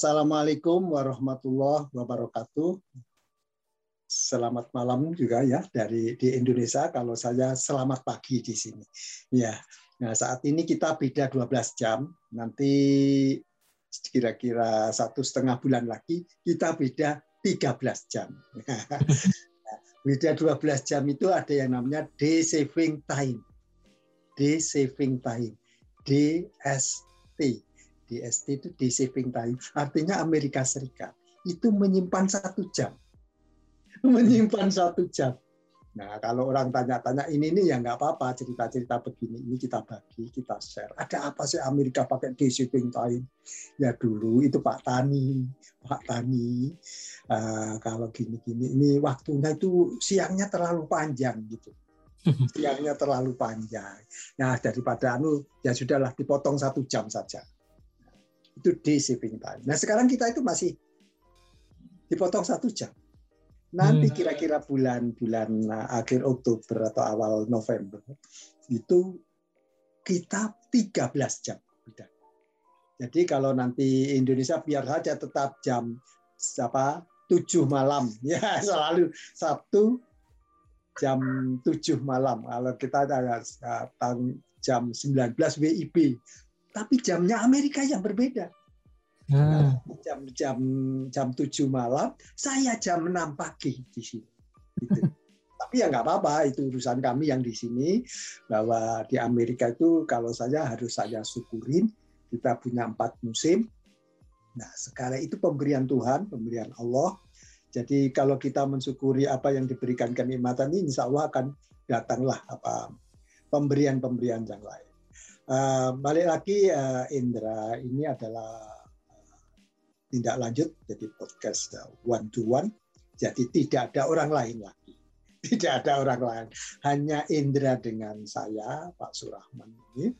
Assalamualaikum warahmatullahi wabarakatuh. Selamat malam juga ya dari di Indonesia. Kalau saya selamat pagi di sini. Ya, nah saat ini kita beda 12 jam. Nanti kira-kira satu setengah bulan lagi kita beda 13 jam. beda 12 jam itu ada yang namanya day saving time. Day saving time. DST. DST itu day saving time. Artinya Amerika Serikat itu menyimpan satu jam. Menyimpan satu jam Nah, kalau orang tanya-tanya ini nih ya nggak apa-apa cerita-cerita begini ini kita bagi, kita share. Ada apa sih Amerika pakai day shipping time? Ya dulu itu Pak Tani, Pak Tani. Uh, kalau gini-gini ini waktunya itu siangnya terlalu panjang gitu. Siangnya terlalu panjang. Nah daripada anu ya sudahlah dipotong satu jam saja. Itu shipping time. Nah sekarang kita itu masih dipotong satu jam Nanti hmm. kira-kira bulan-bulan nah, akhir Oktober atau awal November itu kita 13 jam. Jadi kalau nanti Indonesia biar saja tetap jam apa 7 malam ya selalu Sabtu jam 7 malam. Kalau kita ada tahun jam 19 WIB. Tapi jamnya Amerika yang berbeda. Nah, jam jam jam tujuh malam, saya jam enam pagi di sini. Gitu. Tapi ya nggak apa-apa, itu urusan kami yang di sini. Bahwa di Amerika itu kalau saya harus saya syukurin, kita punya empat musim. Nah, sekarang itu pemberian Tuhan, pemberian Allah. Jadi kalau kita mensyukuri apa yang diberikan kenikmatan ini, insya Allah akan datanglah apa pemberian-pemberian yang lain. Uh, balik lagi uh, Indra, ini adalah tindak lanjut jadi podcast one to one. Jadi tidak ada orang lain lagi. Tidak ada orang lain. Hanya Indra dengan saya, Pak Surahman ini.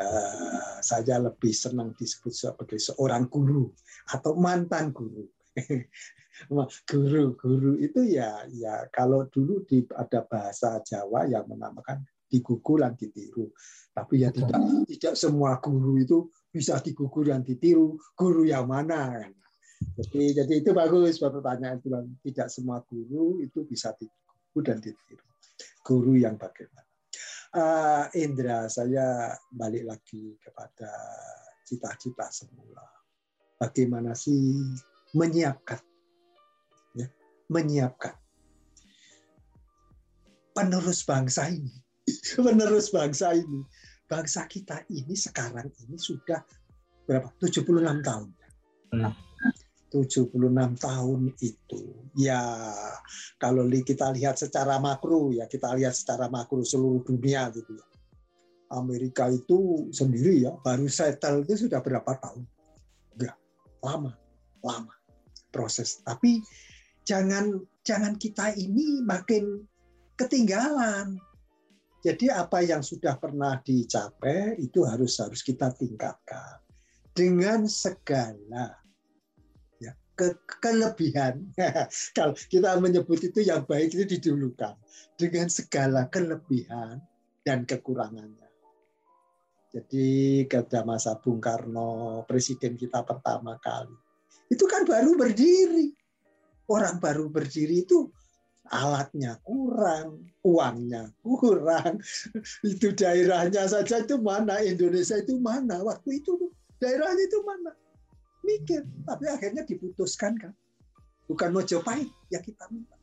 Uh, saya lebih senang disebut sebagai seorang guru atau mantan guru. Guru-guru itu ya ya kalau dulu di ada bahasa Jawa yang menamakan digugu dan ditiru. Tapi ya tidak tidak semua guru itu bisa digugur dan ditiru. Guru yang mana? Jadi jadi itu bagus pertanyaan itu tidak semua guru itu bisa digugur dan ditiru. Guru yang bagaimana? Uh, Indra, saya balik lagi kepada cita-cita semula. Bagaimana sih menyiapkan, ya, menyiapkan penerus bangsa ini penerus bangsa ini. Bangsa kita ini sekarang ini sudah berapa? 76 tahun. Hmm. 76 tahun itu ya kalau kita lihat secara makro ya kita lihat secara makro seluruh dunia gitu ya. Amerika itu sendiri ya baru settle itu sudah berapa tahun? Enggak, lama, lama proses. Tapi jangan jangan kita ini makin ketinggalan jadi apa yang sudah pernah dicapai itu harus harus kita tingkatkan dengan segala ya, ke, kelebihan. Kalau kita menyebut itu yang baik itu didulukan dengan segala kelebihan dan kekurangannya. Jadi pada masa Bung Karno, presiden kita pertama kali, itu kan baru berdiri. Orang baru berdiri itu alatnya kurang, uangnya kurang, itu daerahnya saja itu mana, Indonesia itu mana, waktu itu daerahnya itu mana, mikir, tapi akhirnya diputuskan kan, bukan Mojopahit ya kita minta,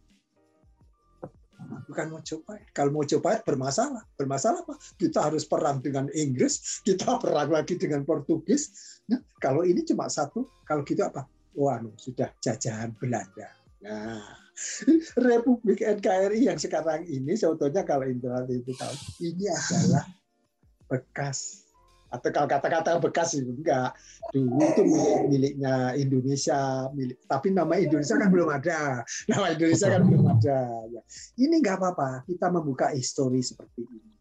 bukan Mojopahit. Kalau Mojopahit bermasalah, bermasalah apa? Kita harus perang dengan Inggris, kita perang lagi dengan Portugis. Nah, kalau ini cuma satu, kalau gitu apa? Wah, sudah jajahan Belanda. Nah, Republik NKRI yang sekarang ini sebetulnya kalau Indra itu tahu ini adalah bekas. Atau kalau kata-kata bekas itu enggak. Dulu itu milik, miliknya Indonesia milik tapi nama Indonesia kan belum ada. Nama Indonesia kan belum ada. Ya. ini enggak apa-apa kita membuka histori seperti ini.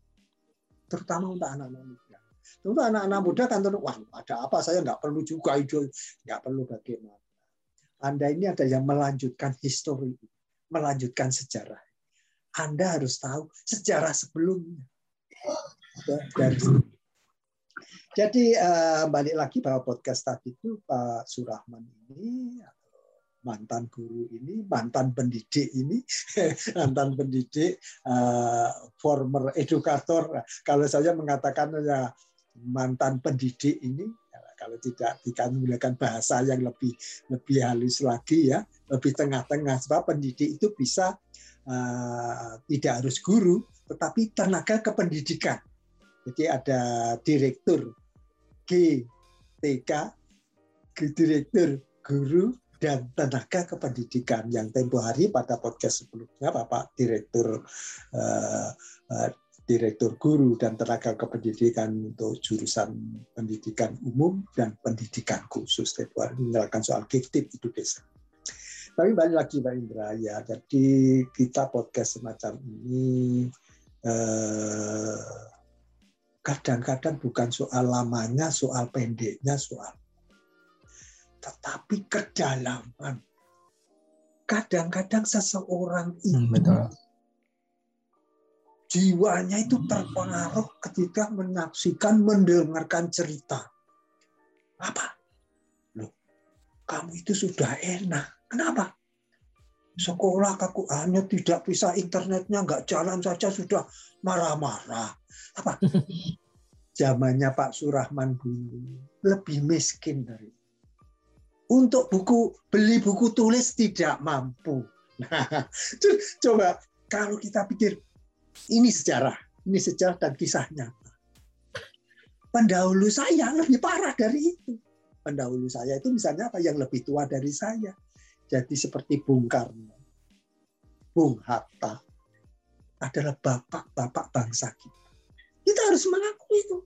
Terutama untuk anak-anak muda. Untuk anak-anak muda kan tentu wah ada apa? Saya nggak perlu juga itu nggak perlu bagaimana anda ini ada yang melanjutkan histori, melanjutkan sejarah. Anda harus tahu sejarah sebelumnya. Jadi uh, balik lagi bahwa podcast tadi itu Pak Surahman ini mantan guru ini, mantan pendidik ini, mantan pendidik, uh, former edukator. Kalau saya mengatakan ya mantan pendidik ini, kalau tidak kita menggunakan bahasa yang lebih lebih halus lagi ya, lebih tengah-tengah. Sebab pendidik itu bisa uh, tidak harus guru, tetapi tenaga kependidikan. Jadi ada direktur GTK, direktur guru dan tenaga kependidikan yang tempo hari pada podcast sebelumnya Bapak Direktur uh, uh, Direktur Guru dan Tenaga Kependidikan untuk jurusan pendidikan umum dan pendidikan khusus menyerahkan soal gifted education. Tapi balik lagi Pak Indra ya, jadi kita podcast semacam ini eh, kadang-kadang bukan soal lamanya, soal pendeknya, soal tetapi kedalaman. Kadang-kadang seseorang hmm, itu jiwanya itu terpengaruh ketika menyaksikan, mendengarkan cerita. Apa? Loh, kamu itu sudah enak. Kenapa? Sekolah aku hanya tidak bisa internetnya nggak jalan saja sudah marah-marah. Apa? Zamannya Pak Surahman dulu lebih miskin dari untuk buku beli buku tulis tidak mampu. Nah, coba kalau kita pikir ini sejarah, ini sejarah dan kisah nyata. Pendahulu saya lebih parah dari itu. Pendahulu saya itu misalnya apa yang lebih tua dari saya jadi seperti Bung Karno, Bung Hatta adalah bapak-bapak bangsa kita. Kita harus mengakui itu.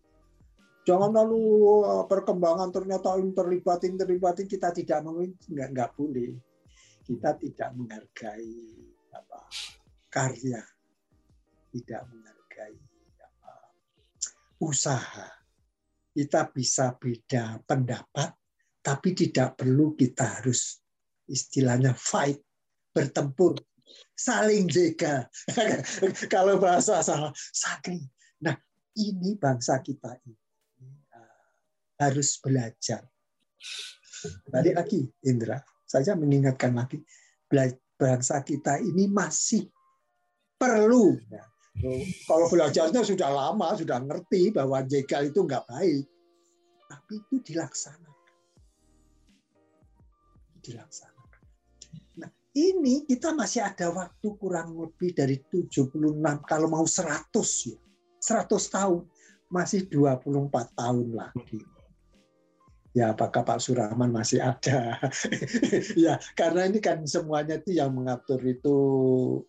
Jangan lalu uh, perkembangan ternyata terlibatin terlibatin kita tidak mau nggak nggak boleh. Kita tidak menghargai apa karya, tidak menghargai usaha. Kita bisa beda pendapat, tapi tidak perlu kita harus istilahnya fight, bertempur, saling jaga. Kalau bahasa salah, saling. Nah, ini bangsa kita ini uh, harus belajar. Balik lagi, Indra. Saya mengingatkan lagi, bangsa kita ini masih perlu. Ya. Kalau belajarnya sudah lama, sudah ngerti bahwa jegal itu nggak baik. Tapi itu dilaksanakan. Dilaksanakan ini kita masih ada waktu kurang lebih dari 76 kalau mau 100 ya. 100 tahun masih 24 tahun lagi. Ya, apakah Pak Surahman masih ada? ya, karena ini kan semuanya itu yang mengatur itu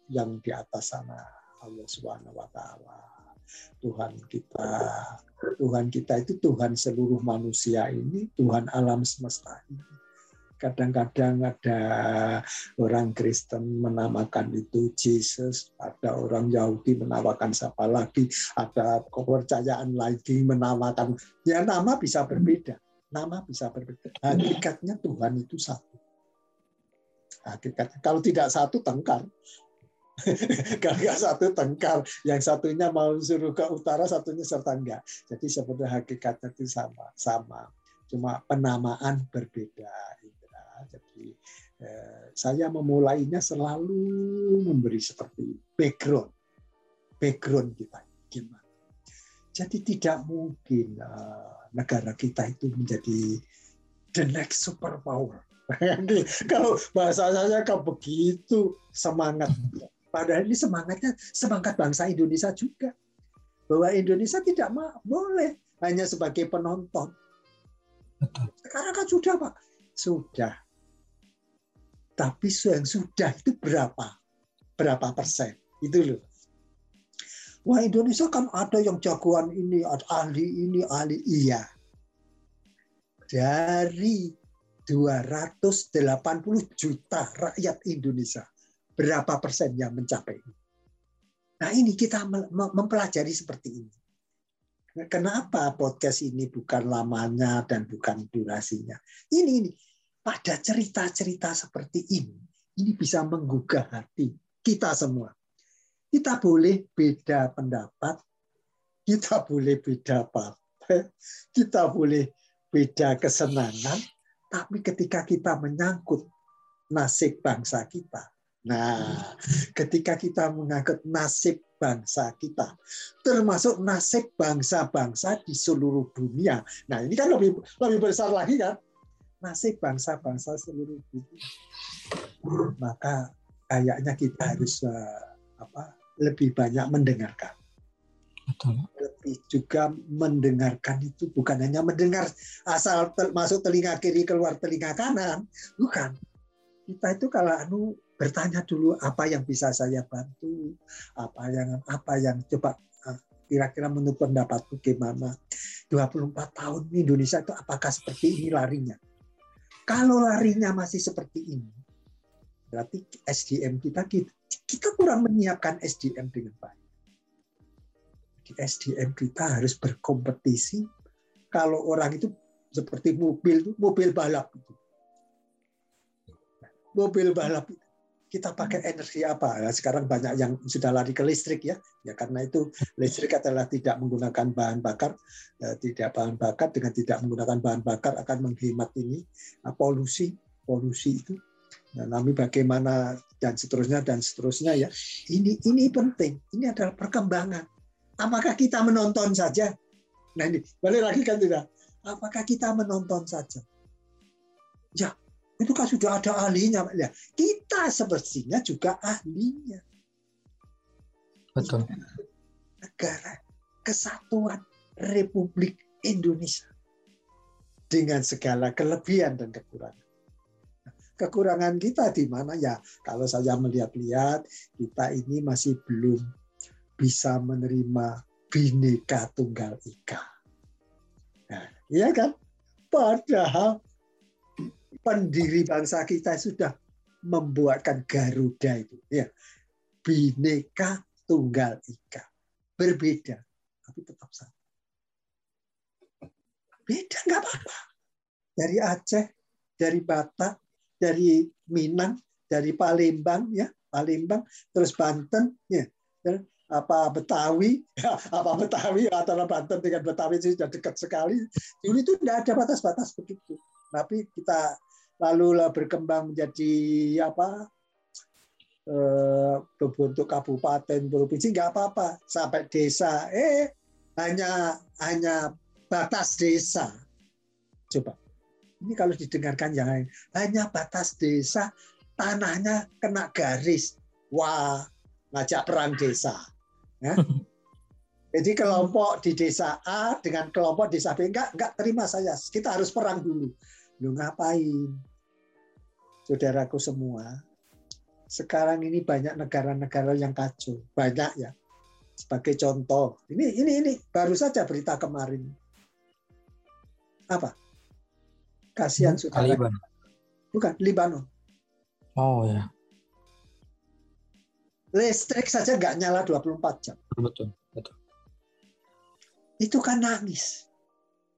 yang di atas sana Allah Subhanahu wa taala. Tuhan kita. Tuhan kita itu Tuhan seluruh manusia ini, Tuhan alam semesta ini kadang-kadang ada orang Kristen menamakan itu Jesus, ada orang Yahudi menamakan siapa lagi, ada kepercayaan lagi menamakan, ya nama bisa berbeda, nama bisa berbeda. Hakikatnya Tuhan itu satu. Hakikatnya kalau tidak satu tengkar. kalau nggak satu tengkar, yang satunya mau suruh ke utara, satunya serta enggak. Jadi sebenarnya hakikatnya itu sama, sama. Cuma penamaan berbeda. Jadi eh, saya memulainya selalu memberi seperti background, background kita gimana. Jadi tidak mungkin uh, negara kita itu menjadi the next superpower. Kalau bahasa saya kalau begitu semangat, padahal ini semangatnya semangat bangsa Indonesia juga bahwa Indonesia tidak boleh hanya sebagai penonton. Sekarang kan sudah pak, sudah tapi yang sudah itu berapa? Berapa persen? Itu loh. Wah Indonesia kan ada yang jagoan ini, ada ahli ini, ahli iya. Dari 280 juta rakyat Indonesia, berapa persen yang mencapai ini? Nah ini kita mempelajari seperti ini. Kenapa podcast ini bukan lamanya dan bukan durasinya? Ini, ini pada cerita-cerita seperti ini, ini bisa menggugah hati kita semua. Kita boleh beda pendapat, kita boleh beda partai, kita boleh beda kesenangan, tapi ketika kita menyangkut nasib bangsa kita, nah, ketika kita mengangkut nasib bangsa kita, termasuk nasib bangsa-bangsa di seluruh dunia. Nah, ini kan lebih lebih besar lagi kan, nasib bangsa-bangsa seluruh dunia. Maka kayaknya kita harus uh, apa lebih banyak mendengarkan. Betul. Lebih juga mendengarkan itu bukan hanya mendengar asal masuk telinga kiri keluar telinga kanan, bukan. Kita itu kalau anu bertanya dulu apa yang bisa saya bantu, apa yang apa yang coba ah, kira-kira menurut pendapat gimana? 24 tahun Indonesia itu apakah seperti ini larinya? Kalau larinya masih seperti ini berarti SDM kita kita kurang menyiapkan SDM dengan baik. SDM kita harus berkompetisi. Kalau orang itu seperti mobil, mobil balap itu. Mobil balap kita pakai energi apa? Nah, sekarang banyak yang sudah lari ke listrik ya, ya karena itu listrik adalah tidak menggunakan bahan bakar, eh, tidak bahan bakar dengan tidak menggunakan bahan bakar akan menghemat ini nah, polusi, polusi itu. Nah, kami bagaimana dan seterusnya dan seterusnya ya. Ini ini penting. Ini adalah perkembangan. Apakah kita menonton saja? Nah ini, balik lagi kan tidak. Apakah kita menonton saja? Ya, itu kan sudah ada ahlinya. Ya, kita sepertinya juga ahlinya. Betul. Negara Kesatuan Republik Indonesia. Dengan segala kelebihan dan kekurangan. Kekurangan kita di mana ya? Kalau saya melihat-lihat, kita ini masih belum bisa menerima bineka tunggal ika. Nah, iya kan? Padahal pendiri bangsa kita sudah membuatkan Garuda itu, ya. Bineka tunggal ika. Berbeda, tapi tetap sama. Beda nggak apa-apa. Dari Aceh, dari Batak, dari Minang, dari Palembang, ya Palembang, terus Banten, ya apa Betawi, apa Betawi antara Banten dengan Betawi itu sudah dekat sekali. Dulu itu tidak ada batas-batas begitu. Tapi kita lalu berkembang menjadi apa eh, berbentuk kabupaten provinsi nggak apa-apa sampai desa eh hanya hanya batas desa coba ini kalau didengarkan yang lain hanya batas desa tanahnya kena garis wah ngajak perang desa Ya. Jadi kelompok di desa A dengan kelompok desa B enggak enggak terima saya. Kita harus perang dulu. Lu ngapain? Saudaraku semua, sekarang ini banyak negara-negara yang kacau, banyak ya. Sebagai contoh, ini ini ini baru saja berita kemarin. Apa? Kasihan hmm, saudara. Taliban. Bukan, Libanon. Oh ya listrik saja nggak nyala 24 jam. Betul, betul. Itu kan nangis.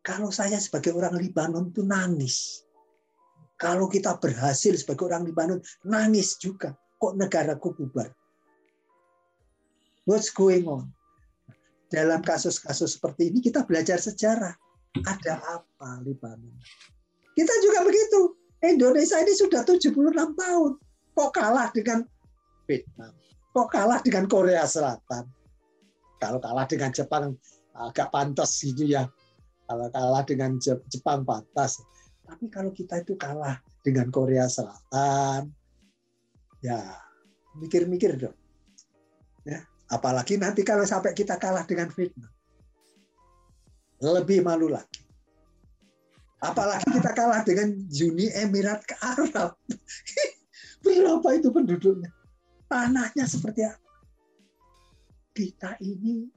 Kalau saya sebagai orang Libanon itu nangis. Kalau kita berhasil sebagai orang Libanon, nangis juga. Kok negaraku bubar? What's going on? Dalam kasus-kasus seperti ini kita belajar sejarah. Ada apa Libanon? Kita juga begitu. Indonesia ini sudah 76 tahun. Kok kalah dengan Vietnam? kok kalah dengan Korea Selatan? Kalau kalah dengan Jepang agak pantas gitu ya. Kalau kalah dengan Jepang pantas. Tapi kalau kita itu kalah dengan Korea Selatan, ya mikir-mikir dong. Ya, apalagi nanti kalau sampai kita kalah dengan Vietnam. Lebih malu lagi. Apalagi kita kalah dengan Uni Emirat Arab. Berapa itu penduduknya? tanahnya seperti apa. Kita ini,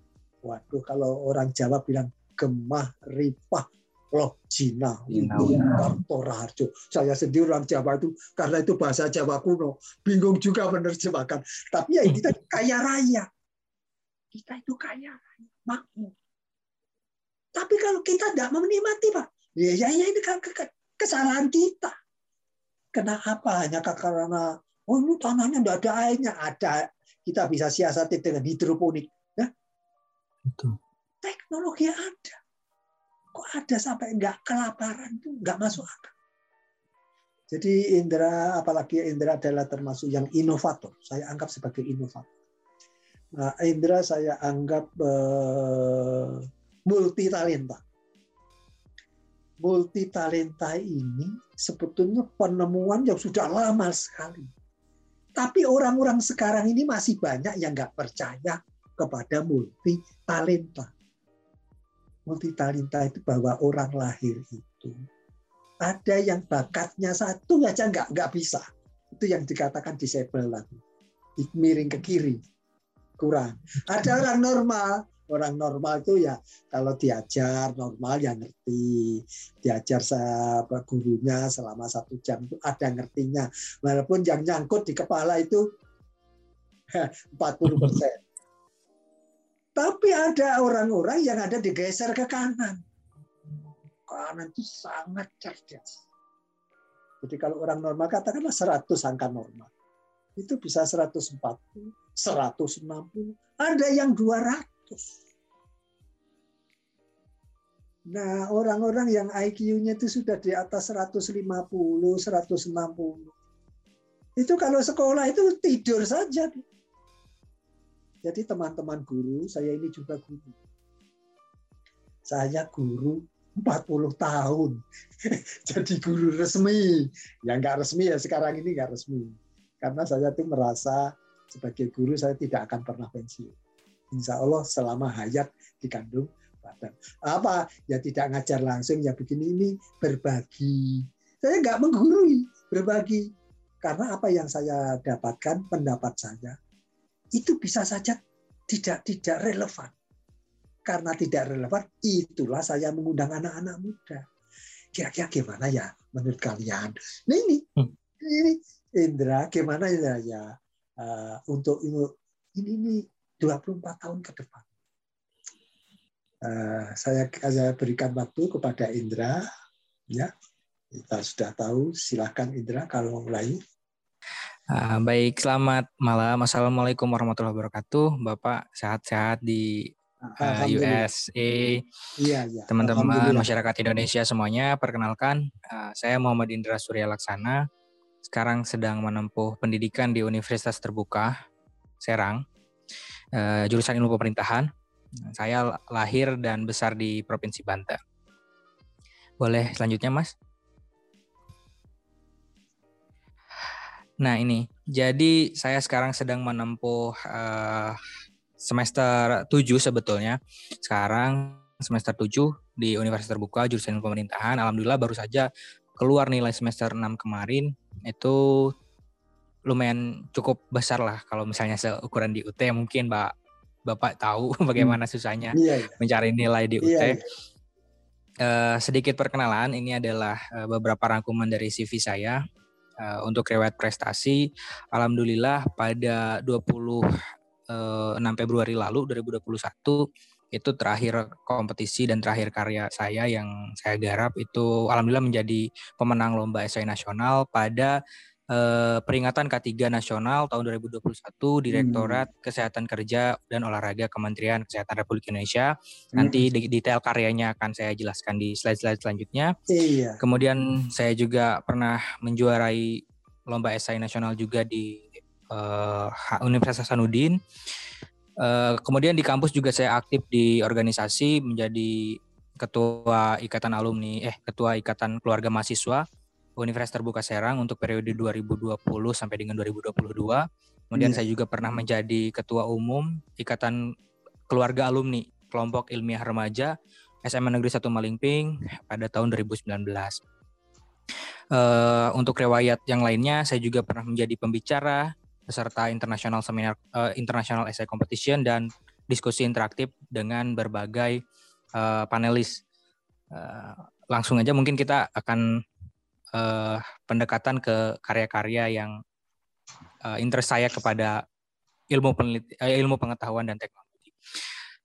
waduh kalau orang Jawa bilang gemah ripah loh Cina, Harjo. Saya sendiri orang Jawa itu karena itu bahasa Jawa kuno, bingung juga menerjemahkan. Tapi ya kita kaya raya, kita itu kaya raya, makmur. Tapi kalau kita tidak menikmati pak, ya ya, ya ini kesalahan kita. Kenapa? Hanya karena Oh ini tanahnya tidak ada airnya. Ada. Kita bisa siasati dengan hidroponik. Ya? Betul. Teknologi ada. Kok ada sampai nggak kelaparan itu nggak masuk akal. Jadi Indra, apalagi Indra adalah termasuk yang inovator. Saya anggap sebagai inovator. Nah, Indra saya anggap uh, multi talenta. Multi talenta ini sebetulnya penemuan yang sudah lama sekali. Tapi orang-orang sekarang ini masih banyak yang nggak percaya kepada multi talenta. Multi talenta itu bahwa orang lahir itu ada yang bakatnya satu aja nggak nggak bisa. Itu yang dikatakan disable lagi. Miring ke kiri. Kurang. Ada orang normal. Orang normal itu ya kalau diajar normal ya ngerti. Diajar sama gurunya selama satu jam itu ada ngertinya. Walaupun yang nyangkut di kepala itu 40 persen. Tapi ada orang-orang yang ada digeser ke kanan kanan itu sangat cerdas. Jadi kalau orang normal katakanlah 100 angka normal. Itu bisa 140, 160, ada yang 200. Nah, orang-orang yang IQ-nya itu sudah di atas 150, 160. Itu kalau sekolah itu tidur saja. Jadi teman-teman guru, saya ini juga guru. Saya guru 40 tahun jadi guru resmi. Yang nggak resmi ya sekarang ini nggak resmi. Karena saya tuh merasa sebagai guru saya tidak akan pernah pensiun. Insya Allah selama hayat dikandung badan. Apa? Ya tidak ngajar langsung, ya begini ini berbagi. Saya nggak menggurui, berbagi. Karena apa yang saya dapatkan, pendapat saya, itu bisa saja tidak tidak relevan karena tidak relevan, itulah saya mengundang anak-anak muda. Kira-kira gimana ya menurut kalian? Nah ini, hmm. ini Indra, gimana ya, ya uh, untuk ini, ini 24 tahun ke depan. Uh, saya, saya berikan waktu kepada Indra, ya kita sudah tahu. Silahkan Indra kalau mulai. Uh, baik, selamat malam. Assalamualaikum warahmatullahi wabarakatuh. Bapak sehat-sehat di uh, eh, USA, iya, iya. teman-teman masyarakat Indonesia semuanya, perkenalkan, uh, saya Muhammad Indra Surya Laksana, sekarang sedang menempuh pendidikan di Universitas Terbuka Serang, uh, jurusan Ilmu Pemerintahan. Saya lahir dan besar di Provinsi Banten. Boleh selanjutnya, Mas? Nah ini, jadi saya sekarang sedang menempuh uh, semester 7 sebetulnya. Sekarang semester 7 di Universitas Terbuka jurusan pemerintahan. Alhamdulillah baru saja keluar nilai semester 6 kemarin itu lumayan cukup besar lah kalau misalnya seukuran di UT mungkin Mbak Bapak tahu bagaimana hmm. susahnya iya, iya. mencari nilai di UT. Iya, iya. Uh, sedikit perkenalan, ini adalah uh, beberapa rangkuman dari CV saya. Uh, untuk riwayat prestasi, Alhamdulillah pada 20 6 eh, Februari lalu 2021 itu terakhir kompetisi dan terakhir karya saya yang saya garap itu alhamdulillah menjadi pemenang lomba esai nasional pada eh, peringatan K3 nasional tahun 2021 Direktorat hmm. Kesehatan Kerja dan Olahraga Kementerian Kesehatan Republik Indonesia. Hmm. Nanti detail karyanya akan saya jelaskan di slide-slide selanjutnya. Iya. Kemudian saya juga pernah menjuarai lomba esai nasional juga di uh, Universitas Hasanuddin. Uh, kemudian di kampus juga saya aktif di organisasi menjadi ketua ikatan alumni eh ketua ikatan keluarga mahasiswa Universitas Terbuka Serang untuk periode 2020 sampai dengan 2022. Kemudian yeah. saya juga pernah menjadi ketua umum ikatan keluarga alumni kelompok ilmiah remaja SMA Negeri 1 Malingping pada tahun 2019. Uh, untuk riwayat yang lainnya, saya juga pernah menjadi pembicara peserta internasional seminar uh, international essay competition dan diskusi interaktif dengan berbagai uh, panelis. Uh, langsung aja mungkin kita akan uh, pendekatan ke karya-karya yang uh, interest saya kepada ilmu peneliti, uh, ilmu pengetahuan dan teknologi.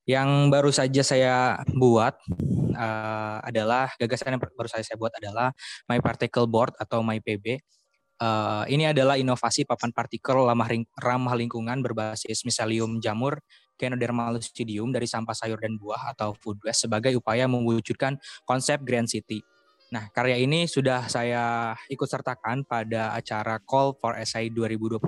Yang baru saja saya buat uh, adalah gagasan yang baru saja saya buat adalah My Particle Board atau MyPB Uh, ini adalah inovasi papan partikel ramah, ramah lingkungan berbasis miselium jamur Ganoderma lucidium dari sampah sayur dan buah atau food waste sebagai upaya mewujudkan konsep Grand City. Nah, karya ini sudah saya ikut sertakan pada acara Call for Essay 2021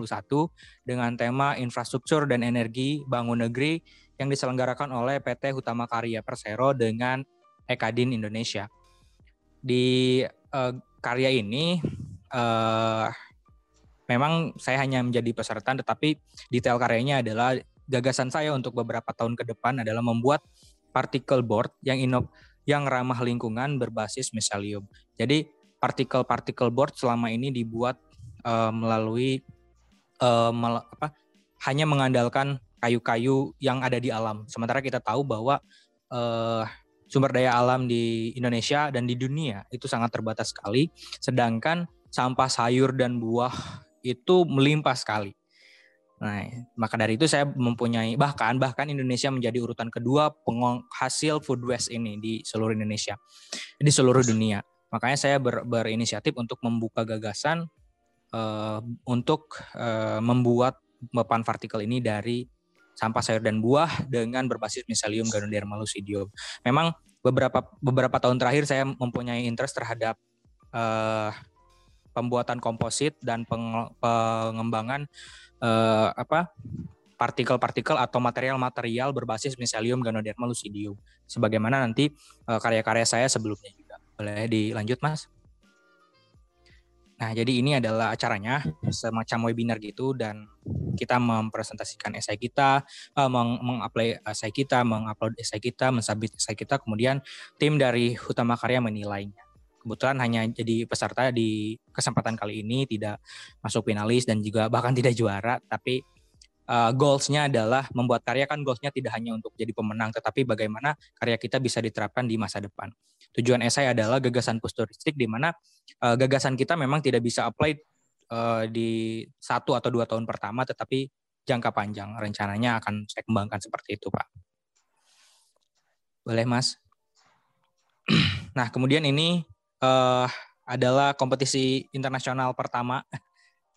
dengan tema Infrastruktur dan Energi Bangun Negeri yang diselenggarakan oleh PT Hutama Karya Persero dengan Ekadin Indonesia. Di uh, karya ini uh, memang saya hanya menjadi peserta, tetapi detail karyanya adalah gagasan saya untuk beberapa tahun ke depan adalah membuat particle board yang inov yang ramah lingkungan berbasis miselium. Jadi particle-particle board selama ini dibuat uh, melalui uh, mel apa hanya mengandalkan kayu-kayu yang ada di alam. Sementara kita tahu bahwa uh, sumber daya alam di Indonesia dan di dunia itu sangat terbatas sekali. Sedangkan sampah sayur dan buah itu melimpah sekali. Nah, maka dari itu saya mempunyai bahkan bahkan Indonesia menjadi urutan kedua penghasil food waste ini di seluruh Indonesia, di seluruh dunia. Makanya saya ber, berinisiatif untuk membuka gagasan uh, untuk uh, membuat papan partikel ini dari sampah sayur dan buah dengan berbasis miselium Ganoderma lucidium. Memang beberapa beberapa tahun terakhir saya mempunyai interest terhadap uh, pembuatan komposit dan pengembangan uh, apa partikel-partikel atau material-material berbasis miselium ganoderma lucidium sebagaimana nanti uh, karya-karya saya sebelumnya juga. Boleh dilanjut, Mas? Nah, jadi ini adalah acaranya semacam webinar gitu dan kita mempresentasikan esai kita, uh, meng-apply esai kita, mengupload esai kita, mensubmit esai kita, kemudian tim dari Utama Karya menilainya kebetulan hanya jadi peserta di kesempatan kali ini tidak masuk finalis dan juga bahkan tidak juara tapi uh, goalsnya adalah membuat karya. Kan goalsnya tidak hanya untuk jadi pemenang tetapi bagaimana karya kita bisa diterapkan di masa depan. Tujuan esai adalah gagasan futuristik di mana uh, gagasan kita memang tidak bisa apply uh, di satu atau dua tahun pertama tetapi jangka panjang. Rencananya akan saya kembangkan seperti itu pak. Boleh mas? Nah kemudian ini uh, adalah kompetisi internasional pertama.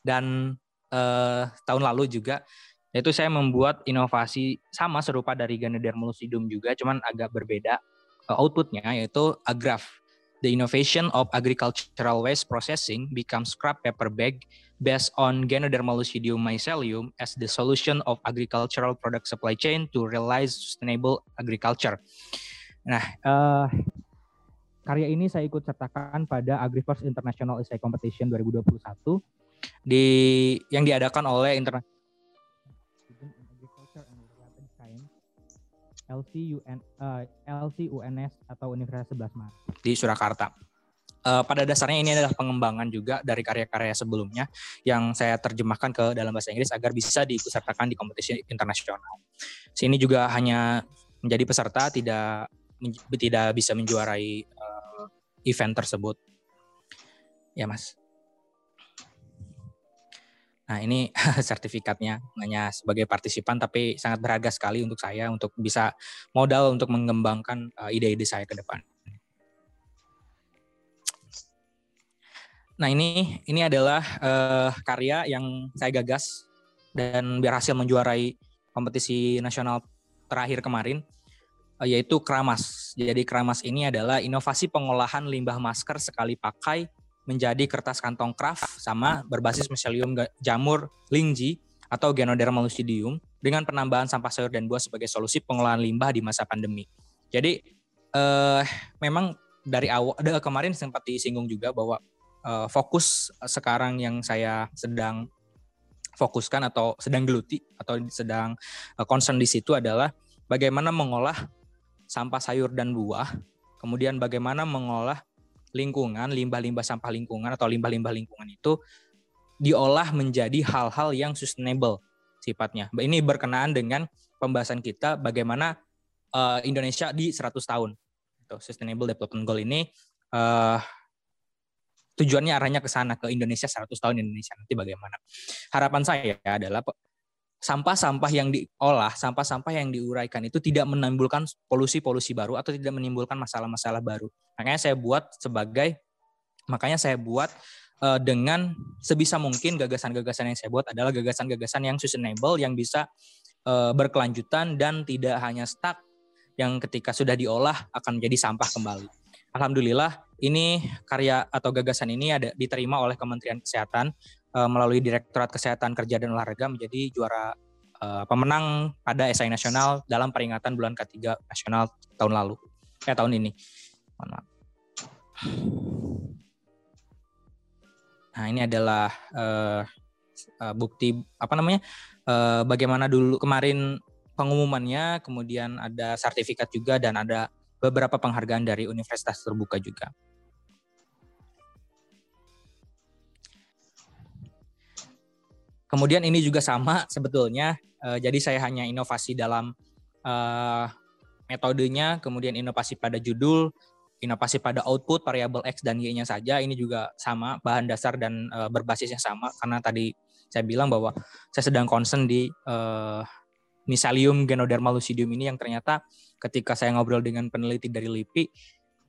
Dan uh, tahun lalu juga. Yaitu saya membuat inovasi sama serupa dari Ganoderma lucidum juga cuman agak berbeda uh, outputnya yaitu agraf. The innovation of agricultural waste processing becomes scrap paper bag based on Ganoderma lucidium mycelium as the solution of agricultural product supply chain to realize sustainable agriculture. Nah, uh, karya ini saya ikut sertakan pada AgriFirst International Essay Competition 2021 di yang diadakan oleh International LCUN, uh, LCUNS atau Universitas 11 Maret di Surakarta. Uh, pada dasarnya ini adalah pengembangan juga dari karya-karya sebelumnya yang saya terjemahkan ke dalam bahasa Inggris agar bisa diikutsertakan di kompetisi internasional. Sini juga hanya menjadi peserta, tidak tidak bisa menjuarai event tersebut. Ya, Mas. Nah, ini sertifikatnya hanya sebagai partisipan tapi sangat berharga sekali untuk saya untuk bisa modal untuk mengembangkan uh, ide-ide saya ke depan. Nah, ini ini adalah uh, karya yang saya gagas dan berhasil menjuarai kompetisi nasional terakhir kemarin Eh, yaitu keramas. Jadi keramas ini adalah inovasi pengolahan limbah masker sekali pakai menjadi kertas kantong craft sama berbasis miselium jamur lingji atau Ganoderma lucidium dengan penambahan sampah sayur dan buah sebagai solusi pengolahan limbah di masa pandemi. Jadi eh, memang dari awal kemarin sempat disinggung juga bahwa eh, fokus sekarang yang saya sedang fokuskan atau sedang geluti atau sedang eh, concern di situ adalah bagaimana mengolah sampah sayur dan buah, kemudian bagaimana mengolah lingkungan, limbah-limbah sampah lingkungan atau limbah-limbah lingkungan itu diolah menjadi hal-hal yang sustainable sifatnya. Ini berkenaan dengan pembahasan kita bagaimana uh, Indonesia di 100 tahun. Itu Sustainable Development Goal ini uh, tujuannya arahnya ke sana ke Indonesia 100 tahun Indonesia nanti bagaimana. Harapan saya adalah sampah-sampah yang diolah, sampah-sampah yang diuraikan itu tidak menimbulkan polusi-polusi baru atau tidak menimbulkan masalah-masalah baru. Makanya saya buat sebagai makanya saya buat uh, dengan sebisa mungkin gagasan-gagasan yang saya buat adalah gagasan-gagasan yang sustainable yang bisa uh, berkelanjutan dan tidak hanya stuck yang ketika sudah diolah akan menjadi sampah kembali. Alhamdulillah ini karya atau gagasan ini ada diterima oleh Kementerian Kesehatan uh, melalui Direktorat Kesehatan Kerja dan Olahraga menjadi juara uh, pemenang pada esai nasional dalam peringatan bulan ketiga nasional tahun lalu. Eh tahun ini. Nah, ini adalah uh, bukti apa namanya? Uh, bagaimana dulu kemarin pengumumannya, kemudian ada sertifikat juga dan ada beberapa penghargaan dari universitas terbuka juga. Kemudian ini juga sama sebetulnya. Uh, jadi saya hanya inovasi dalam uh, metodenya, kemudian inovasi pada judul, inovasi pada output variabel x dan y-nya saja. Ini juga sama bahan dasar dan uh, berbasisnya sama karena tadi saya bilang bahwa saya sedang concern di uh, Misalium genoderma lucidium ini yang ternyata ketika saya ngobrol dengan peneliti dari LIPI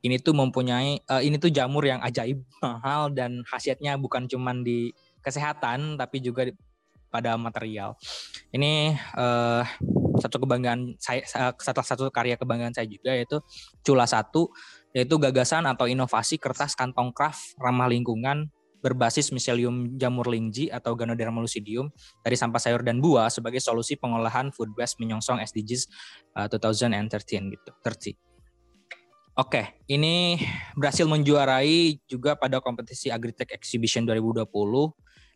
ini tuh mempunyai uh, ini tuh jamur yang ajaib mahal dan khasiatnya bukan cuma di kesehatan tapi juga pada material. Ini uh, satu kebanggaan saya salah satu karya kebanggaan saya juga yaitu Cula satu yaitu gagasan atau inovasi kertas kantong craft ramah lingkungan berbasis Mycelium jamur lingji atau Ganoderma lucidium dari sampah sayur dan buah sebagai solusi pengolahan food waste menyongsong SDGs uh, 2013 gitu. 30. Oke, ini berhasil menjuarai juga pada kompetisi Agritech Exhibition 2020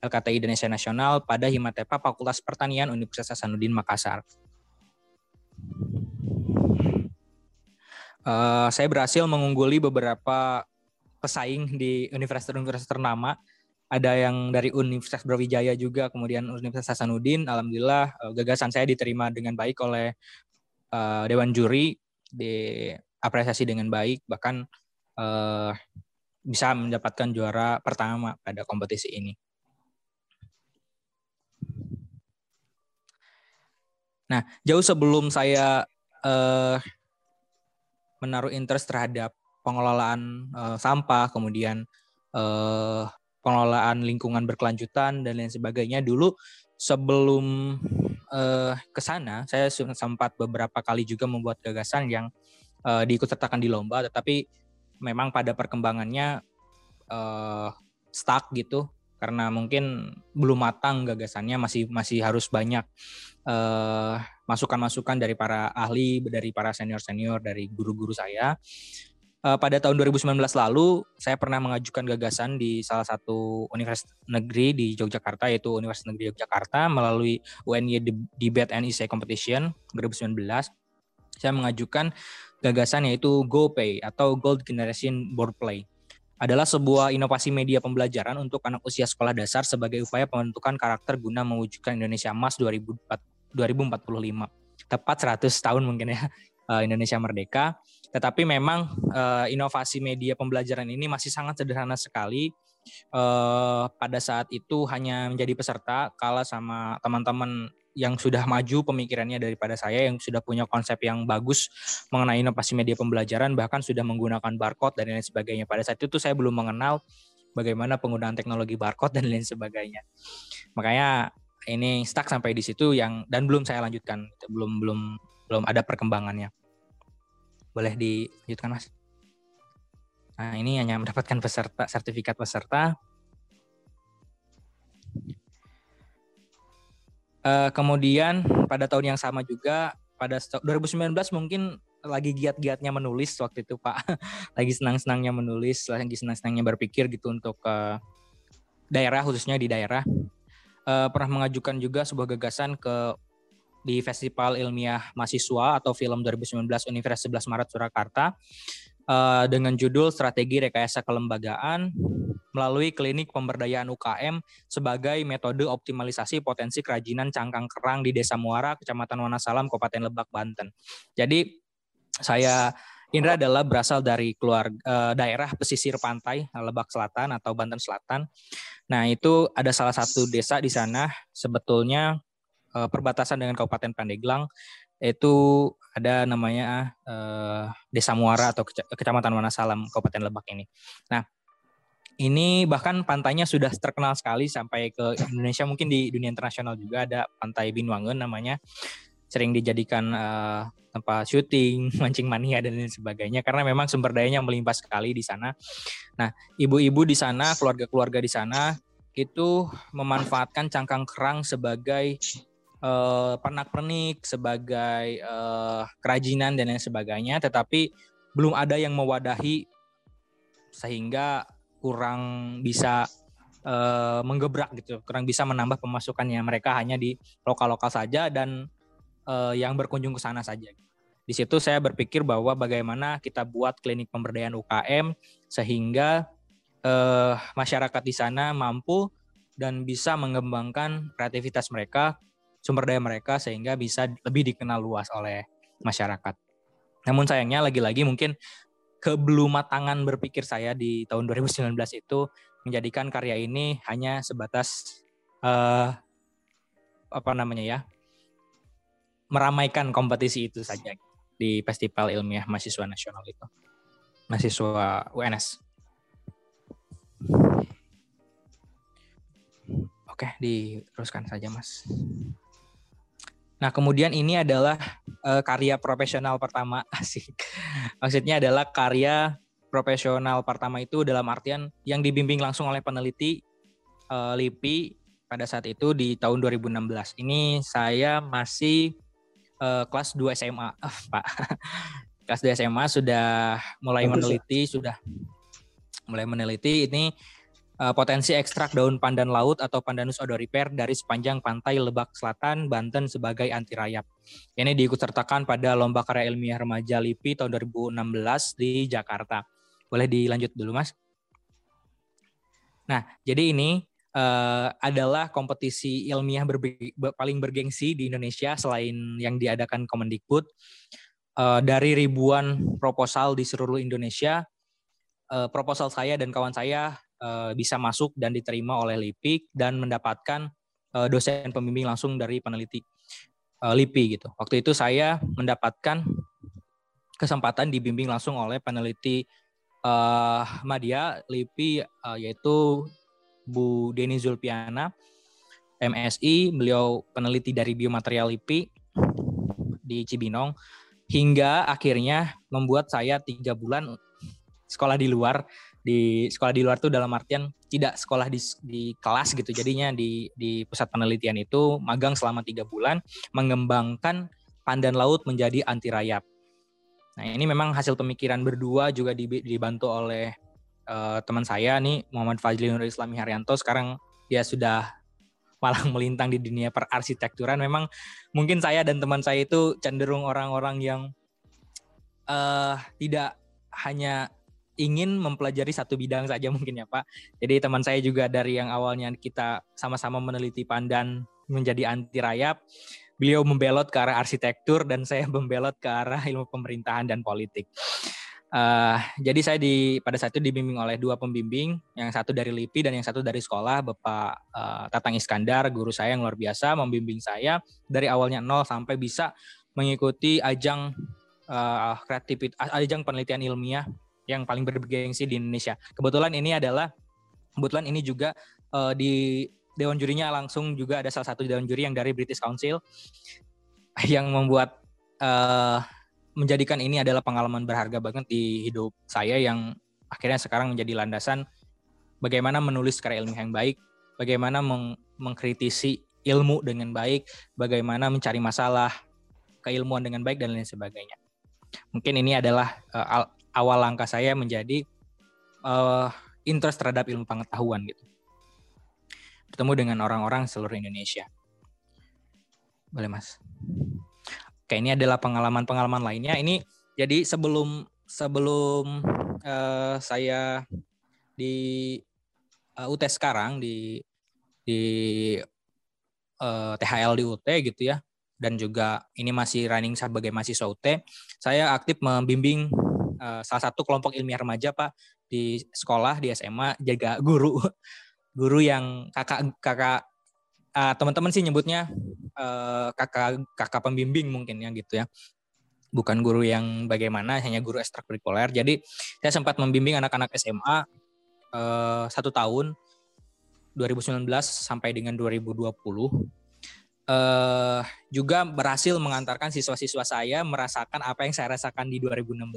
LKTI Indonesia Nasional pada Himatepa Fakultas Pertanian Universitas Hasanuddin Makassar. Uh, saya berhasil mengungguli beberapa pesaing di universitas-universitas ternama. Ada yang dari Universitas Brawijaya juga, kemudian Universitas Hasanuddin. Alhamdulillah uh, gagasan saya diterima dengan baik oleh uh, Dewan Juri, diapresiasi dengan baik, bahkan uh, bisa mendapatkan juara pertama pada kompetisi ini. Nah, jauh sebelum saya uh, menaruh interest terhadap pengelolaan uh, sampah, kemudian uh, pengelolaan lingkungan berkelanjutan dan lain sebagainya. Dulu sebelum uh, ke sana, saya sempat beberapa kali juga membuat gagasan yang uh, diikut sertakan di lomba, tetapi memang pada perkembangannya uh, stuck gitu karena mungkin belum matang gagasannya masih masih harus banyak masukan masukan-masukan dari para ahli dari para senior senior dari guru-guru saya. Uh, pada tahun 2019 lalu saya pernah mengajukan gagasan di salah satu universitas negeri di Yogyakarta yaitu Universitas Negeri Yogyakarta melalui UNY Debate and Essay Competition 2019 saya mengajukan gagasan yaitu GoPay atau Gold Generation Board Play adalah sebuah inovasi media pembelajaran untuk anak usia sekolah dasar sebagai upaya pembentukan karakter guna mewujudkan Indonesia Emas 2045. Tepat 100 tahun mungkin ya eh, Indonesia merdeka. Tetapi memang eh, inovasi media pembelajaran ini masih sangat sederhana sekali. Eh, pada saat itu hanya menjadi peserta kalah sama teman-teman yang sudah maju pemikirannya daripada saya yang sudah punya konsep yang bagus mengenai inovasi media pembelajaran bahkan sudah menggunakan barcode dan lain sebagainya. Pada saat itu saya belum mengenal bagaimana penggunaan teknologi barcode dan lain sebagainya. Makanya ini stuck sampai di situ yang dan belum saya lanjutkan, belum belum belum ada perkembangannya. Boleh dilanjutkan Mas? Nah, ini hanya mendapatkan peserta sertifikat peserta Uh, kemudian pada tahun yang sama juga pada 2019 mungkin lagi giat-giatnya menulis waktu itu Pak, lagi senang-senangnya menulis, lagi senang-senangnya berpikir gitu untuk uh, daerah khususnya di daerah. Uh, pernah mengajukan juga sebuah gagasan ke di Festival Ilmiah Mahasiswa atau Film 2019 Universitas 11 Maret Surakarta uh, dengan judul Strategi Rekayasa Kelembagaan melalui klinik pemberdayaan UKM sebagai metode optimalisasi potensi kerajinan cangkang kerang di Desa Muara, Kecamatan Wonosalam, Kabupaten Lebak, Banten. Jadi saya Indra adalah berasal dari keluarga uh, daerah pesisir pantai Lebak Selatan atau Banten Selatan. Nah, itu ada salah satu desa di sana sebetulnya uh, perbatasan dengan Kabupaten Pandeglang itu ada namanya uh, Desa Muara atau Kecamatan Wonosalam Kabupaten Lebak ini. Nah, ini bahkan pantainya sudah terkenal sekali sampai ke Indonesia mungkin di dunia internasional juga ada pantai Binwangun namanya sering dijadikan uh, tempat syuting, mancing mania dan lain sebagainya karena memang sumber dayanya melimpah sekali di sana. Nah, ibu-ibu di sana, keluarga-keluarga di sana itu memanfaatkan cangkang kerang sebagai uh, pernak-pernik, sebagai uh, kerajinan dan lain sebagainya, tetapi belum ada yang mewadahi sehingga kurang bisa uh, menggebrak gitu, kurang bisa menambah pemasukannya. Mereka hanya di lokal-lokal saja dan uh, yang berkunjung ke sana saja. Di situ saya berpikir bahwa bagaimana kita buat klinik pemberdayaan UKM sehingga uh, masyarakat di sana mampu dan bisa mengembangkan kreativitas mereka, sumber daya mereka sehingga bisa lebih dikenal luas oleh masyarakat. Namun sayangnya lagi-lagi mungkin kebelumatangan berpikir saya di tahun 2019 itu menjadikan karya ini hanya sebatas uh, apa namanya ya meramaikan kompetisi itu saja di Festival Ilmiah Mahasiswa Nasional itu. Mahasiswa UNS. Oke, diteruskan saja, Mas. Nah, kemudian ini adalah uh, karya profesional pertama asik. Maksudnya adalah karya profesional pertama itu dalam artian yang dibimbing langsung oleh peneliti uh, LIPI pada saat itu di tahun 2016. Ini saya masih uh, kelas 2 SMA, uh, Pak. kelas 2 SMA sudah mulai Bagus, meneliti, ya? sudah mulai meneliti ini uh, potensi ekstrak daun pandan laut atau Pandanus odorifer dari sepanjang pantai Lebak Selatan, Banten sebagai anti rayap. Ini diikutsertakan pada Lomba Karya Ilmiah Remaja LIPI tahun 2016 di Jakarta. Boleh dilanjut dulu, Mas? Nah, jadi ini uh, adalah kompetisi ilmiah berbe paling bergengsi di Indonesia selain yang diadakan Kemendikbud. Uh, dari ribuan proposal di seluruh Indonesia, proposal saya dan kawan saya uh, bisa masuk dan diterima oleh LIPIK dan mendapatkan uh, dosen pembimbing langsung dari peneliti uh, LIPI gitu. Waktu itu saya mendapatkan kesempatan dibimbing langsung oleh peneliti uh, media LIPI uh, yaitu Bu Deni Zulpiana, MSI, beliau peneliti dari biomaterial LIPI di Cibinong, hingga akhirnya membuat saya tiga bulan sekolah di luar. Di sekolah di luar itu dalam artian tidak sekolah di, di kelas gitu, jadinya di, di pusat penelitian itu magang selama tiga bulan, mengembangkan pandan laut menjadi anti rayap. Nah ini memang hasil pemikiran berdua juga dibantu oleh uh, teman saya nih Muhammad Fajli Nur Islami Haryanto sekarang dia sudah malang melintang di dunia perarsitekturan. Memang mungkin saya dan teman saya itu cenderung orang-orang yang uh, tidak hanya ingin mempelajari satu bidang saja mungkin ya Pak. Jadi teman saya juga dari yang awalnya kita sama-sama meneliti pandan menjadi anti rayap, beliau membelot ke arah arsitektur dan saya membelot ke arah ilmu pemerintahan dan politik. Uh, jadi saya di pada saat itu dibimbing oleh dua pembimbing, yang satu dari LIPI dan yang satu dari sekolah, Bapak uh, Tatang Iskandar, guru saya yang luar biasa, membimbing saya dari awalnya nol sampai bisa mengikuti ajang uh, ajang penelitian ilmiah yang paling bergengsi di Indonesia. Kebetulan ini adalah, kebetulan ini juga uh, di dewan jurinya langsung juga ada salah satu dewan juri yang dari British Council yang membuat uh, menjadikan ini adalah pengalaman berharga banget di hidup saya yang akhirnya sekarang menjadi landasan bagaimana menulis karya ilmiah yang baik, bagaimana meng mengkritisi ilmu dengan baik, bagaimana mencari masalah keilmuan dengan baik dan lain sebagainya. Mungkin ini adalah uh, awal langkah saya menjadi uh, interest terhadap ilmu pengetahuan gitu. Bertemu dengan orang-orang seluruh Indonesia. Boleh Mas? Oke, ini adalah pengalaman-pengalaman lainnya. Ini jadi sebelum sebelum uh, saya di uh, eh, UT sekarang di di uh, THL di UT gitu ya dan juga ini masih running sebagai mahasiswa UT. Saya aktif membimbing uh, salah satu kelompok ilmiah remaja Pak di sekolah di SMA jaga guru. Guru yang kakak kakak uh, teman-teman sih nyebutnya uh, kakak kakak pembimbing mungkin ya gitu ya. Bukan guru yang bagaimana hanya guru ekstrakurikuler. Jadi saya sempat membimbing anak-anak SMA uh, satu tahun 2019 sampai dengan 2020 uh, juga berhasil mengantarkan siswa-siswa saya merasakan apa yang saya rasakan di 2016.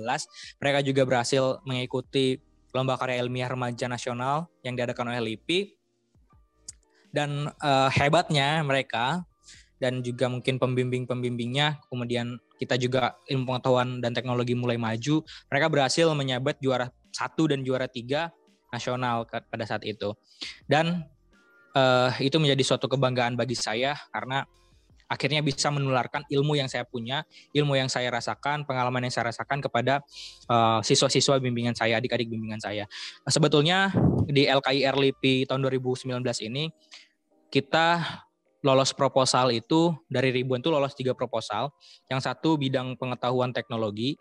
Mereka juga berhasil mengikuti lomba karya ilmiah remaja nasional yang diadakan oleh LIPI. Dan uh, hebatnya mereka dan juga mungkin pembimbing-pembimbingnya, kemudian kita juga ilmu pengetahuan dan teknologi mulai maju, mereka berhasil menyabet juara satu dan juara tiga nasional pada saat itu. Dan uh, itu menjadi suatu kebanggaan bagi saya karena akhirnya bisa menularkan ilmu yang saya punya, ilmu yang saya rasakan, pengalaman yang saya rasakan kepada uh, siswa-siswa bimbingan saya, adik-adik bimbingan saya. Sebetulnya di LKI RLIPI tahun 2019 ini kita lolos proposal itu dari ribuan itu lolos tiga proposal. Yang satu bidang pengetahuan teknologi,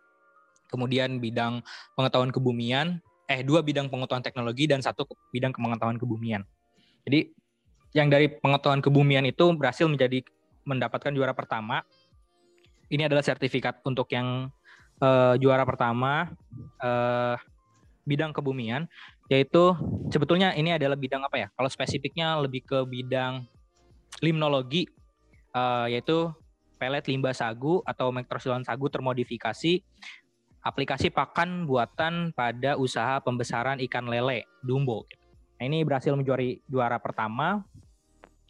kemudian bidang pengetahuan kebumian, eh dua bidang pengetahuan teknologi dan satu bidang pengetahuan kebumian. Jadi yang dari pengetahuan kebumian itu berhasil menjadi mendapatkan juara pertama. Ini adalah sertifikat untuk yang uh, juara pertama uh, bidang kebumian, yaitu sebetulnya ini adalah bidang apa ya? Kalau spesifiknya lebih ke bidang limnologi, uh, yaitu pelet limbah sagu atau metrosilan sagu termodifikasi aplikasi pakan buatan pada usaha pembesaran ikan lele Dumbo. Nah, ini berhasil menjuari juara pertama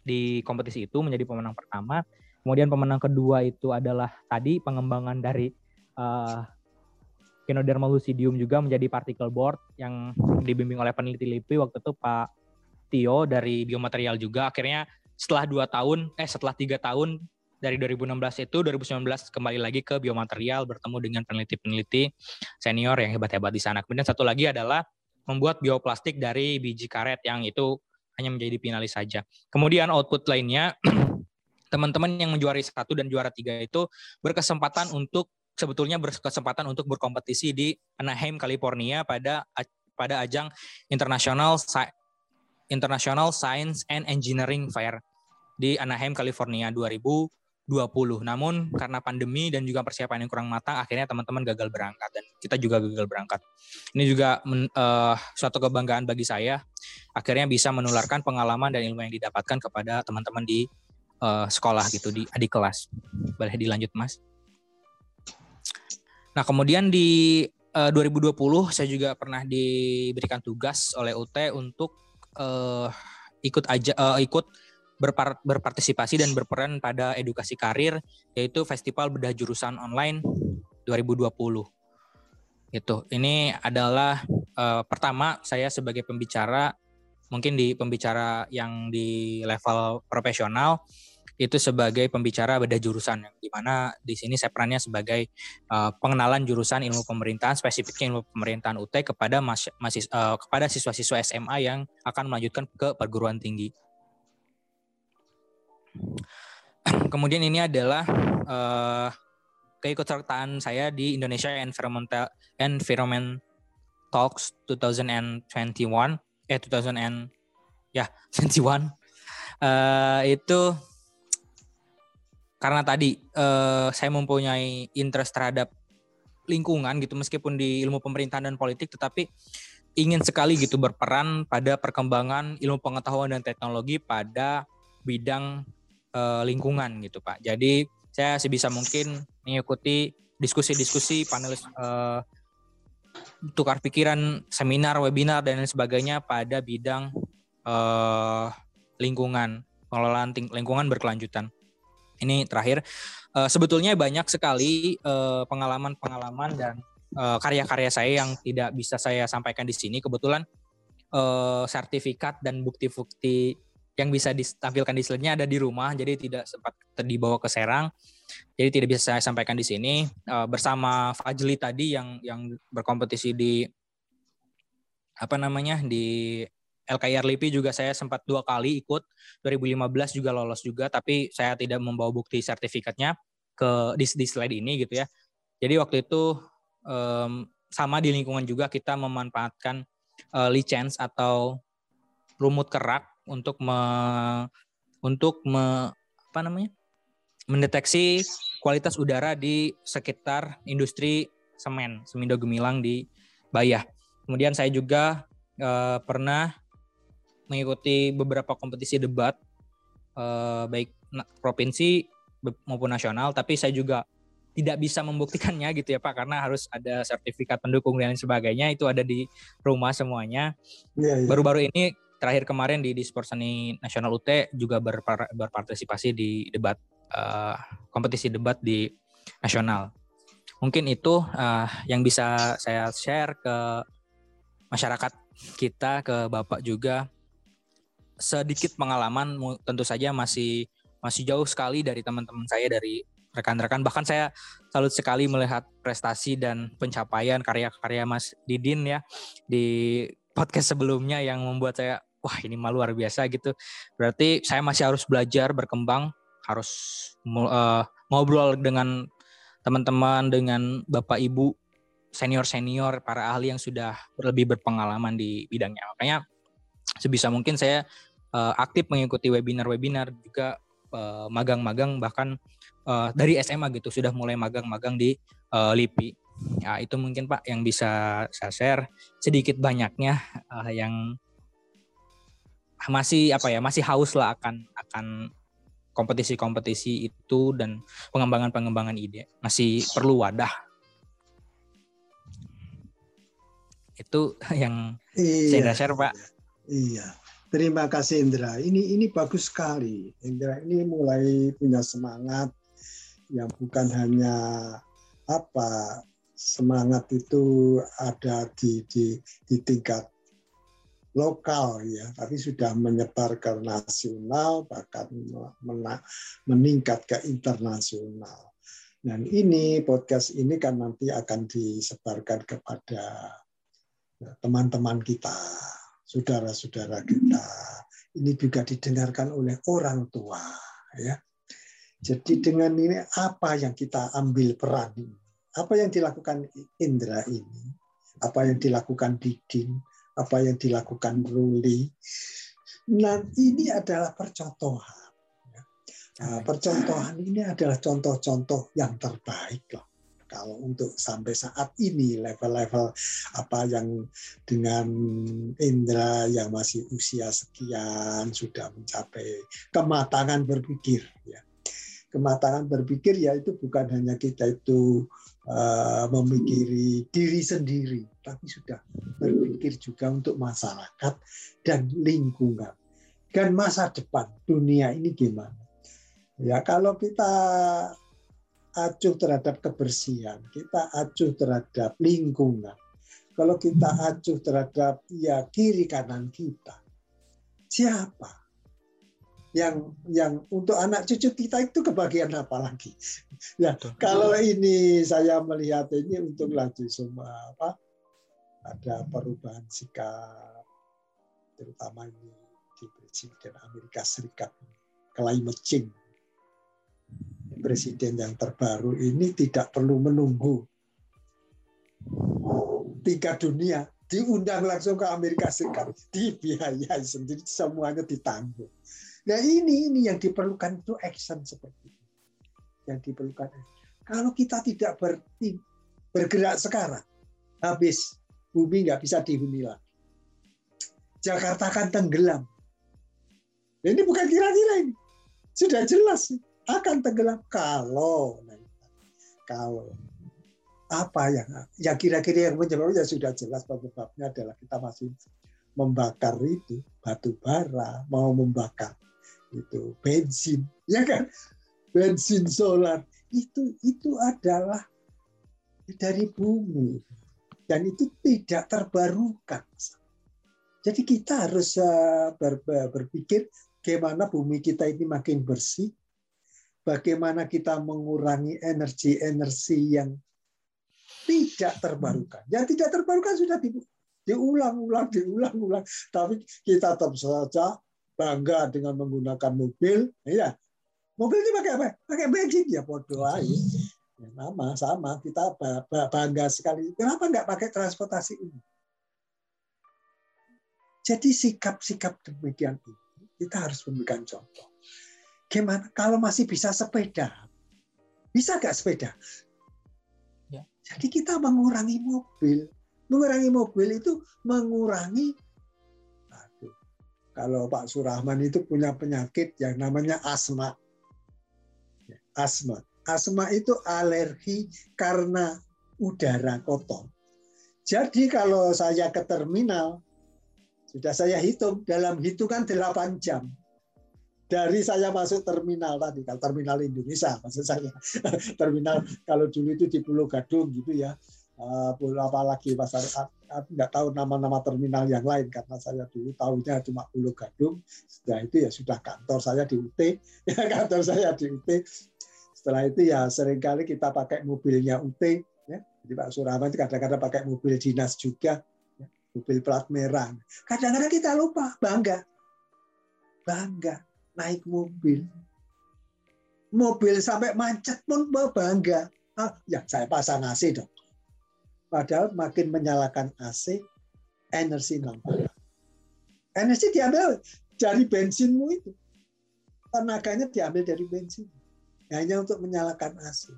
di kompetisi itu menjadi pemenang pertama. Kemudian pemenang kedua itu adalah tadi pengembangan dari uh, Kinoderma lucidium juga menjadi particle board yang dibimbing oleh peneliti LIPI waktu itu Pak Tio dari biomaterial juga. Akhirnya setelah dua tahun, eh setelah tiga tahun dari 2016 itu 2019 kembali lagi ke biomaterial bertemu dengan peneliti-peneliti senior yang hebat-hebat di sana. Kemudian satu lagi adalah membuat bioplastik dari biji karet yang itu hanya menjadi finalis saja. Kemudian output lainnya teman-teman yang menjuari satu dan juara tiga itu berkesempatan untuk sebetulnya berkesempatan untuk berkompetisi di Anaheim, California pada pada ajang internasional International Science and Engineering Fair di Anaheim, California 2000 20. Namun karena pandemi dan juga persiapan yang kurang matang, akhirnya teman-teman gagal berangkat dan kita juga gagal berangkat. Ini juga men, uh, suatu kebanggaan bagi saya. Akhirnya bisa menularkan pengalaman dan ilmu yang didapatkan kepada teman-teman di uh, sekolah gitu di adik kelas. Boleh dilanjut, Mas? Nah, kemudian di uh, 2020 saya juga pernah diberikan tugas oleh UT untuk uh, ikut aja uh, ikut berpart berpartisipasi dan berperan pada edukasi karir yaitu Festival Bedah Jurusan Online 2020. Itu. Ini adalah uh, pertama saya sebagai pembicara mungkin di pembicara yang di level profesional itu sebagai pembicara bedah jurusan yang di mana di sini saya perannya sebagai uh, pengenalan jurusan ilmu pemerintahan spesifiknya ilmu pemerintahan UT kepada mas, masis, uh, kepada siswa-siswa SMA yang akan melanjutkan ke perguruan tinggi. Kemudian ini adalah uh, keikutsertaan saya di Indonesia Environmental Environment Talks 2021 eh 2000 and ya 21 uh, itu karena tadi uh, saya mempunyai interest terhadap lingkungan gitu meskipun di ilmu pemerintahan dan politik tetapi ingin sekali gitu berperan pada perkembangan ilmu pengetahuan dan teknologi pada bidang uh, lingkungan gitu Pak. Jadi saya sebisa mungkin mengikuti diskusi-diskusi panelis uh, tukar pikiran, seminar, webinar dan lain sebagainya pada bidang uh, lingkungan, pengelolaan lingkungan berkelanjutan. Ini terakhir, uh, sebetulnya banyak sekali pengalaman-pengalaman uh, dan karya-karya saya yang tidak bisa saya sampaikan di sini. Kebetulan uh, sertifikat dan bukti-bukti yang bisa ditampilkan di slide-nya ada di rumah, jadi tidak sempat dibawa ke Serang. Jadi tidak bisa saya sampaikan di sini uh, bersama Fajli tadi yang yang berkompetisi di apa namanya di LKR LIPI juga saya sempat dua kali ikut 2015 juga lolos juga tapi saya tidak membawa bukti sertifikatnya ke di, di slide ini gitu ya. Jadi waktu itu um, sama di lingkungan juga kita memanfaatkan uh, license atau rumut kerak untuk me, untuk me, apa namanya mendeteksi kualitas udara di sekitar industri semen Semindo Gemilang di Bayah. Kemudian saya juga uh, pernah mengikuti beberapa kompetisi debat uh, baik provinsi maupun nasional, tapi saya juga tidak bisa membuktikannya gitu ya Pak karena harus ada sertifikat pendukung dan sebagainya itu ada di rumah semuanya. Ya, ya. Baru-baru ini terakhir kemarin di di Sport Seni Nasional UT juga berpar, berpartisipasi di debat uh, kompetisi debat di nasional. Mungkin itu uh, yang bisa saya share ke masyarakat kita ke Bapak juga sedikit pengalaman tentu saja masih masih jauh sekali dari teman-teman saya dari rekan-rekan bahkan saya salut sekali melihat prestasi dan pencapaian karya-karya Mas Didin ya di podcast sebelumnya yang membuat saya wah ini mah luar biasa gitu berarti saya masih harus belajar berkembang harus uh, ngobrol dengan teman-teman dengan bapak ibu senior-senior para ahli yang sudah lebih berpengalaman di bidangnya makanya sebisa mungkin saya uh, aktif mengikuti webinar-webinar juga eh, magang-magang bahkan uh, dari SMA gitu sudah mulai magang-magang di uh, LIPI. Ya itu mungkin Pak yang bisa saya share sedikit banyaknya uh, yang masih apa ya masih haus lah akan akan kompetisi-kompetisi itu dan pengembangan-pengembangan ide masih perlu wadah itu yang iya, saya share Pak. Iya. Terima kasih Indra. Ini ini bagus sekali. Indra ini mulai punya semangat yang bukan hanya apa semangat itu ada di di, di tingkat lokal ya, tapi sudah menyebar ke nasional bahkan meningkat ke internasional. Dan ini podcast ini kan nanti akan disebarkan kepada teman-teman kita saudara-saudara kita. Ini juga didengarkan oleh orang tua, ya. Jadi dengan ini apa yang kita ambil peran? Apa yang dilakukan Indra ini? Apa yang dilakukan Didin? Apa yang dilakukan Ruli? Nah, ini adalah percontohan. Nah, percontohan ini adalah contoh-contoh yang terbaik loh kalau untuk sampai saat ini level-level apa yang dengan indera yang masih usia sekian sudah mencapai kematangan berpikir ya kematangan berpikir ya itu bukan hanya kita itu uh, memikiri diri sendiri tapi sudah berpikir juga untuk masyarakat dan lingkungan dan masa depan dunia ini gimana ya kalau kita acuh terhadap kebersihan, kita acuh terhadap lingkungan. Kalau kita acuh terhadap ya kiri kanan kita, siapa yang yang untuk anak cucu kita itu kebagian apa lagi? Ya, kalau ini saya melihat ini untuk lagi semua apa ada perubahan sikap terutama ini di Presiden Amerika Serikat climate change presiden yang terbaru ini tidak perlu menunggu tiga dunia diundang langsung ke Amerika Serikat dibiayai sendiri semuanya ditanggung. Nah ini ini yang diperlukan itu action seperti itu. Yang diperlukan. Kalau kita tidak ber, bergerak sekarang, habis bumi nggak bisa dihuni lagi. Jakarta akan tenggelam. Ini bukan kira-kira ini, sudah jelas akan tenggelam. Kalau kalau. Apa yang ya kira-kira yang menyebabnya sudah jelas penyebabnya adalah kita masih membakar itu batu bara mau membakar itu bensin ya kan? Bensin solar. Itu itu adalah dari bumi dan itu tidak terbarukan jadi kita harus eh, berpikir bagaimana bumi kita ini makin bersih bagaimana kita mengurangi energi-energi yang tidak terbarukan. Yang tidak terbarukan sudah di, diulang-ulang, diulang-ulang. Tapi kita tetap saja bangga dengan menggunakan mobil. Ya, mobil ini pakai apa? Pakai bensin ya, bodoh aja. Ya, sama, sama. Kita bangga sekali. Kenapa nggak pakai transportasi ini? Jadi sikap-sikap demikian ini kita harus memberikan contoh. Gimana kalau masih bisa sepeda? Bisa nggak sepeda? Ya. Jadi kita mengurangi mobil. Mengurangi mobil itu mengurangi aduh, kalau Pak Surahman itu punya penyakit yang namanya asma. asma. Asma itu alergi karena udara kotor. Jadi kalau saya ke terminal, sudah saya hitung, dalam hitungan 8 jam. Dari saya masuk terminal tadi, kalau terminal Indonesia maksud saya. terminal kalau dulu itu di Pulau Gadung gitu ya. Uh, apalagi pasar nggak tahu nama-nama terminal yang lain karena saya dulu tahunya cuma Pulau Gadung. Setelah itu ya sudah kantor saya di UT, kantor saya di UT. Setelah itu ya sering kali kita pakai mobilnya UT, ya. Jadi Pak Suraman kadang-kadang pakai mobil dinas juga, ya. mobil plat merah. Kadang-kadang kita lupa bangga, bangga naik mobil, mobil sampai macet pun bangga. Ah, ya saya pasang AC dong Padahal makin menyalakan AC, energi nambah. Energi diambil dari bensinmu itu. Tenaganya diambil dari bensin. Hanya untuk menyalakan AC.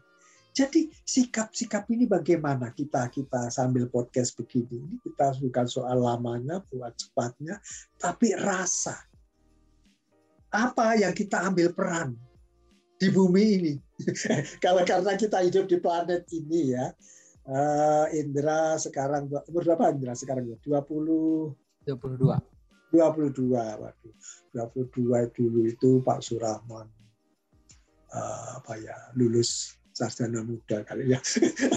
Jadi sikap-sikap ini bagaimana kita kita sambil podcast begini ini kita bukan soal lamanya buat cepatnya tapi rasa apa yang kita ambil peran di bumi ini kalau karena kita hidup di planet ini ya uh, Indra sekarang umur berapa Indra sekarang ya? 20 22. 22. Waduh. 22 dulu itu Pak Surahman uh, apa ya lulus sarjana muda kali ya.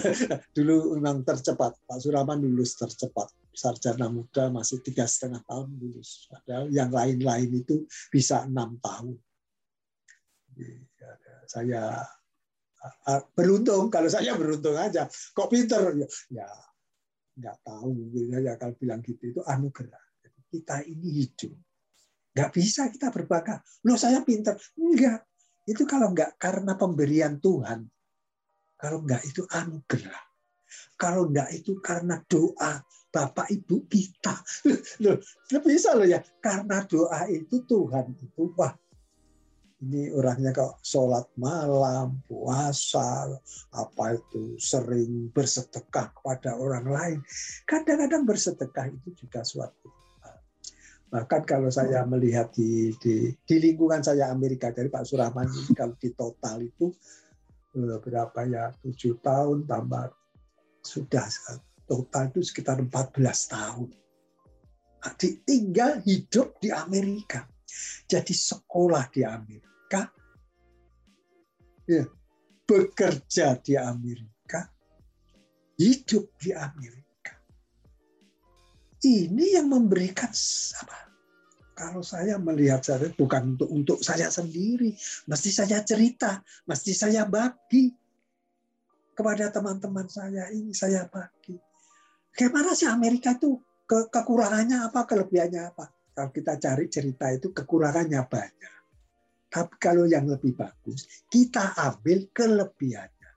dulu memang tercepat. Pak Surahman lulus tercepat. Sarjana muda masih tiga setengah tahun lulus. Padahal yang lain-lain itu bisa enam tahun. Ya, saya Ah, beruntung kalau saya beruntung aja kok pinter ya, ya nggak tahu ya kalau bilang gitu itu anugerah kita ini hidup nggak bisa kita berbakat loh saya pinter enggak itu kalau nggak karena pemberian Tuhan kalau nggak itu anugerah. Kalau nggak itu karena doa Bapak Ibu kita. Loh bisa loh ya? Karena doa itu Tuhan itu wah ini orangnya kok sholat malam, puasa, apa itu sering bersedekah kepada orang lain. Kadang-kadang bersedekah itu juga suatu Bahkan kalau saya melihat di, di, di lingkungan saya Amerika dari Pak Surahman ini kalau di total itu eh, berapa ya tujuh tahun tambah sudah total itu sekitar 14 tahun. Tinggal hidup di Amerika. Jadi sekolah di Amerika Amerika, ya, bekerja di Amerika, hidup di Amerika. Ini yang memberikan apa? Kalau saya melihat saya bukan untuk untuk saya sendiri, mesti saya cerita, mesti saya bagi kepada teman-teman saya ini saya bagi. Bagaimana sih Amerika itu ke, kekurangannya apa, kelebihannya apa? Kalau kita cari cerita itu kekurangannya banyak. Tapi kalau yang lebih bagus, kita ambil kelebihannya.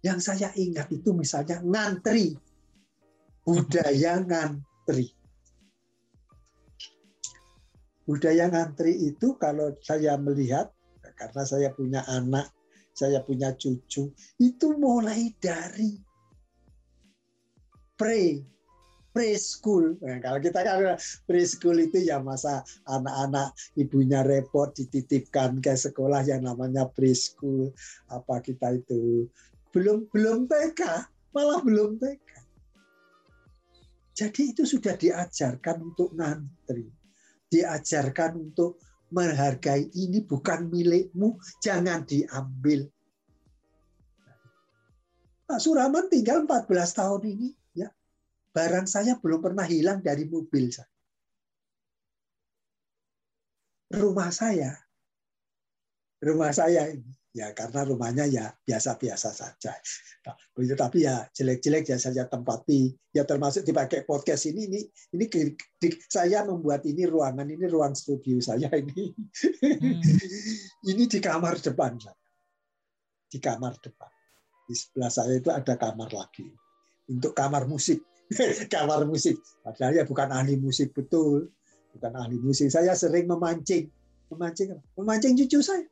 Yang saya ingat itu misalnya ngantri. Budaya ngantri. Budaya ngantri itu kalau saya melihat, karena saya punya anak, saya punya cucu, itu mulai dari pre preschool. Nah, kalau kita kan preschool itu ya masa anak-anak ibunya repot dititipkan ke sekolah yang namanya preschool. Apa kita itu belum belum TK, malah belum TK. Jadi itu sudah diajarkan untuk ngantri. Diajarkan untuk menghargai ini bukan milikmu, jangan diambil. Pak Suraman tinggal 14 tahun ini barang saya belum pernah hilang dari mobil saya. Rumah saya, rumah saya ini, ya karena rumahnya ya biasa-biasa saja. Nah, tapi ya jelek-jelek ya saya tempati, ya termasuk dipakai podcast ini, ini, ini saya membuat ini ruangan ini ruang studio saya ini, hmm. ini di kamar depan di kamar depan. Di sebelah saya itu ada kamar lagi untuk kamar musik kamar musik. Padahal ya bukan ahli musik betul, bukan ahli musik. Saya sering memancing, memancing, memancing cucu saya.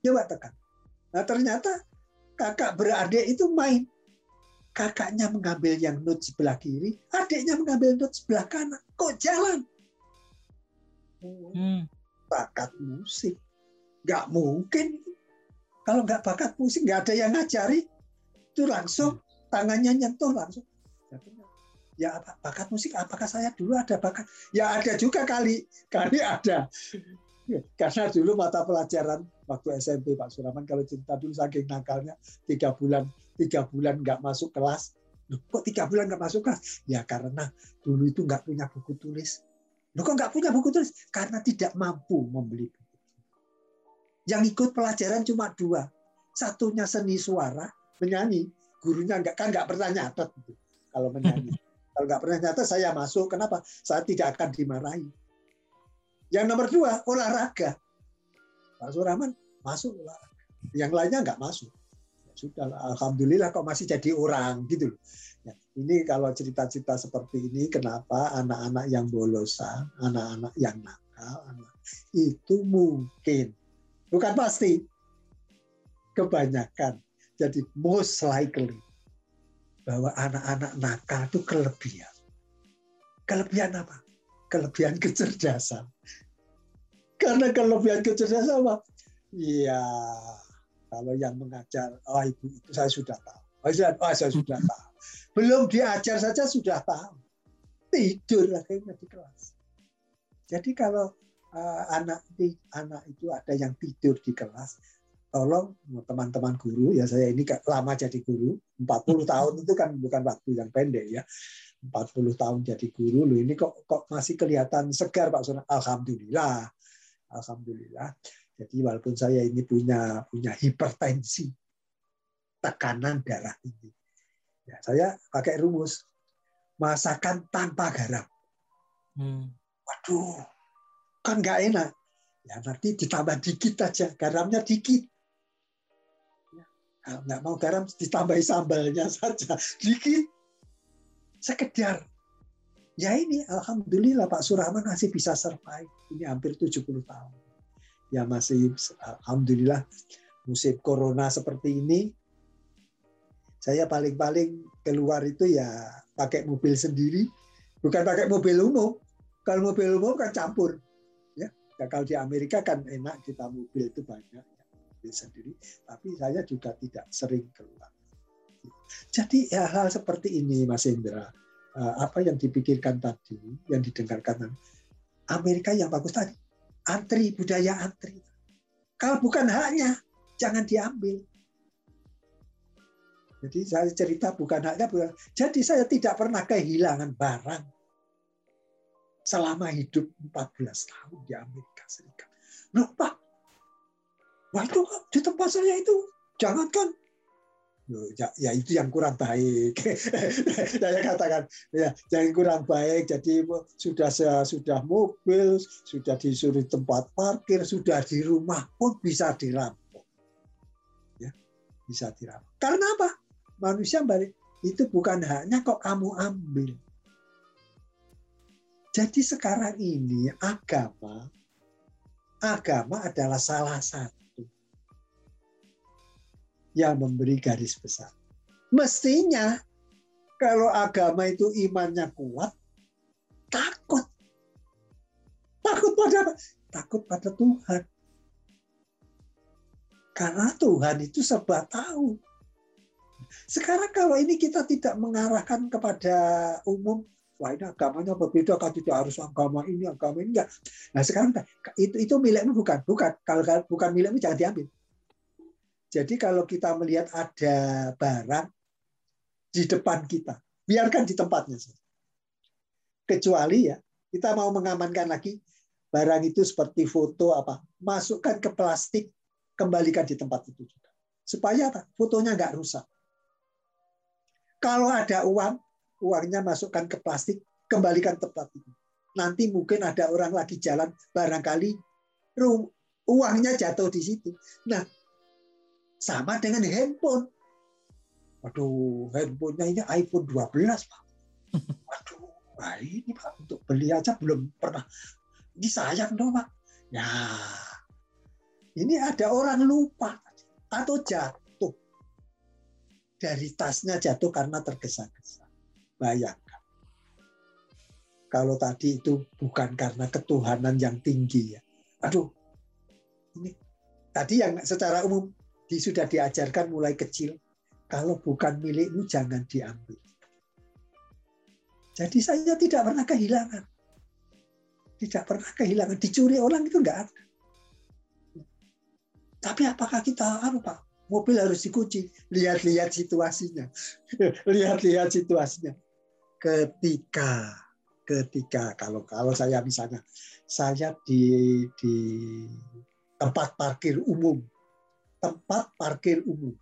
Coba tekan. Nah ternyata kakak beradik itu main. Kakaknya mengambil yang not sebelah kiri, adiknya mengambil not sebelah kanan. Kok jalan? Hmm. Bakat musik. Nggak mungkin. Kalau nggak bakat musik, nggak ada yang ngajari. Itu langsung tangannya nyentuh langsung. Ya apa bakat musik? Apakah saya dulu ada bakat? Ya ada juga kali, kali ada. Karena dulu mata pelajaran waktu SMP Pak Suraman kalau cerita dulu saking nakalnya tiga bulan tiga bulan nggak masuk kelas. Loh, kok tiga bulan nggak masuk kelas? Ya karena dulu itu nggak punya buku tulis. Loh kok nggak punya buku tulis? Karena tidak mampu membeli buku. Yang ikut pelajaran cuma dua. Satunya seni suara, menyanyi. Gurunya nggak kan nggak pernah nyatet gitu, kalau menyanyi. kalau nggak pernah nyatet saya masuk. Kenapa? Saya tidak akan dimarahi yang nomor dua, olahraga. Pak Suraman masuk olahraga. Yang lainnya nggak masuk. Ya sudah, alhamdulillah kok masih jadi orang gitu loh. Ya, ini kalau cerita-cerita seperti ini, kenapa anak-anak yang bolosan, anak-anak yang nakal, anak itu mungkin, bukan pasti, kebanyakan. Jadi most likely bahwa anak-anak nakal itu kelebihan. Kelebihan apa? Kelebihan kecerdasan. Karena kelebihan kecerdasan apa? Iya, kalau yang mengajar, oh ibu itu saya sudah tahu. Oh, saya, oh, saya sudah tahu. Belum diajar saja sudah tahu. Tidur akhirnya di kelas. Jadi kalau uh, anak anak itu ada yang tidur di kelas, tolong teman-teman guru ya saya ini lama jadi guru 40 tahun itu kan bukan waktu yang pendek ya 40 tahun jadi guru loh ini kok kok masih kelihatan segar Pak Sunan. Alhamdulillah. Alhamdulillah. Jadi walaupun saya ini punya punya hipertensi, tekanan darah tinggi. Ya, saya pakai rumus masakan tanpa garam. Hmm. Waduh, kan nggak enak. Ya nanti ditambah dikit aja, garamnya dikit. Ya, nggak mau garam ditambahi sambalnya saja, dikit sekedar. Ya ini alhamdulillah Pak Surahman masih bisa survive. Ini hampir 70 tahun. Ya masih alhamdulillah musim corona seperti ini saya paling-paling keluar itu ya pakai mobil sendiri. Bukan pakai mobil umum. Kalau mobil umum kan campur. Ya, kalau di Amerika kan enak kita mobil itu banyak ya, mobil sendiri. Tapi saya juga tidak sering keluar jadi ya, hal seperti ini Mas Indra, eh, apa yang dipikirkan tadi, yang didengarkan Amerika yang bagus tadi, antri budaya antri. Kalau bukan haknya, jangan diambil. Jadi saya cerita bukan haknya, bukan. Jadi saya tidak pernah kehilangan barang selama hidup 14 tahun di Amerika Serikat. Loh Pak, wah itu di tempat saya itu, jangankan ya, ya itu yang kurang baik. saya katakan ya yang kurang baik. Jadi sudah sudah mobil, sudah disuruh tempat parkir, sudah di rumah pun bisa dirampok. Ya, bisa dirampok. Karena apa? Manusia balik itu bukan haknya kok kamu ambil. Jadi sekarang ini agama agama adalah salah satu yang memberi garis besar. Mestinya kalau agama itu imannya kuat, takut. Takut pada? Takut pada Tuhan. Karena Tuhan itu serba tahu. Sekarang kalau ini kita tidak mengarahkan kepada umum, wah ini agamanya berbeda, kan tidak harus agama ini, agama ini enggak. Nah sekarang itu itu milikmu bukan, bukan. Kalau bukan milikmu jangan diambil. Jadi kalau kita melihat ada barang di depan kita, biarkan di tempatnya Kecuali ya, kita mau mengamankan lagi barang itu seperti foto apa, masukkan ke plastik, kembalikan di tempat itu juga. Supaya apa? Fotonya nggak rusak. Kalau ada uang, uangnya masukkan ke plastik, kembalikan tempat itu. Nanti mungkin ada orang lagi jalan, barangkali uangnya jatuh di situ. Nah, sama dengan handphone. Waduh, handphonenya ini iPhone 12, Pak. Waduh, nah ini Pak, untuk beli aja belum pernah. Ini sayang dong, Pak. Ya, ini ada orang lupa atau jatuh. Dari tasnya jatuh karena tergesa-gesa. Bayangkan. Kalau tadi itu bukan karena ketuhanan yang tinggi ya. Aduh, ini tadi yang secara umum di, sudah diajarkan mulai kecil, kalau bukan milikmu jangan diambil. Jadi saya tidak pernah kehilangan. Tidak pernah kehilangan. Dicuri orang itu enggak ada. Tapi apakah kita, apa Pak? Mobil harus dikunci. Lihat-lihat situasinya. Lihat-lihat situasinya. Ketika, ketika kalau kalau saya misalnya saya di di tempat parkir umum, tempat parkir umum.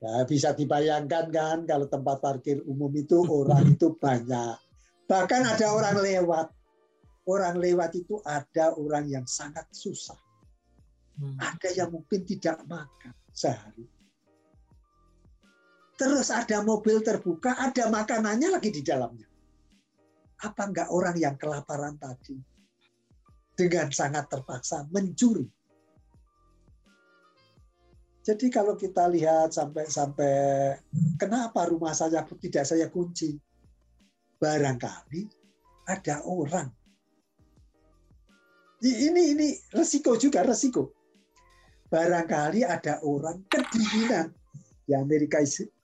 Ya, bisa dibayangkan kan kalau tempat parkir umum itu orang itu banyak. Bahkan ada orang lewat. Orang lewat itu ada orang yang sangat susah. Hmm. Ada yang mungkin tidak makan sehari. Terus ada mobil terbuka, ada makanannya lagi di dalamnya. Apa enggak orang yang kelaparan tadi dengan sangat terpaksa mencuri? Jadi kalau kita lihat sampai-sampai kenapa rumah saya tidak saya kunci? Barangkali ada orang. Ini ini resiko juga resiko. Barangkali ada orang kedinginan di Amerika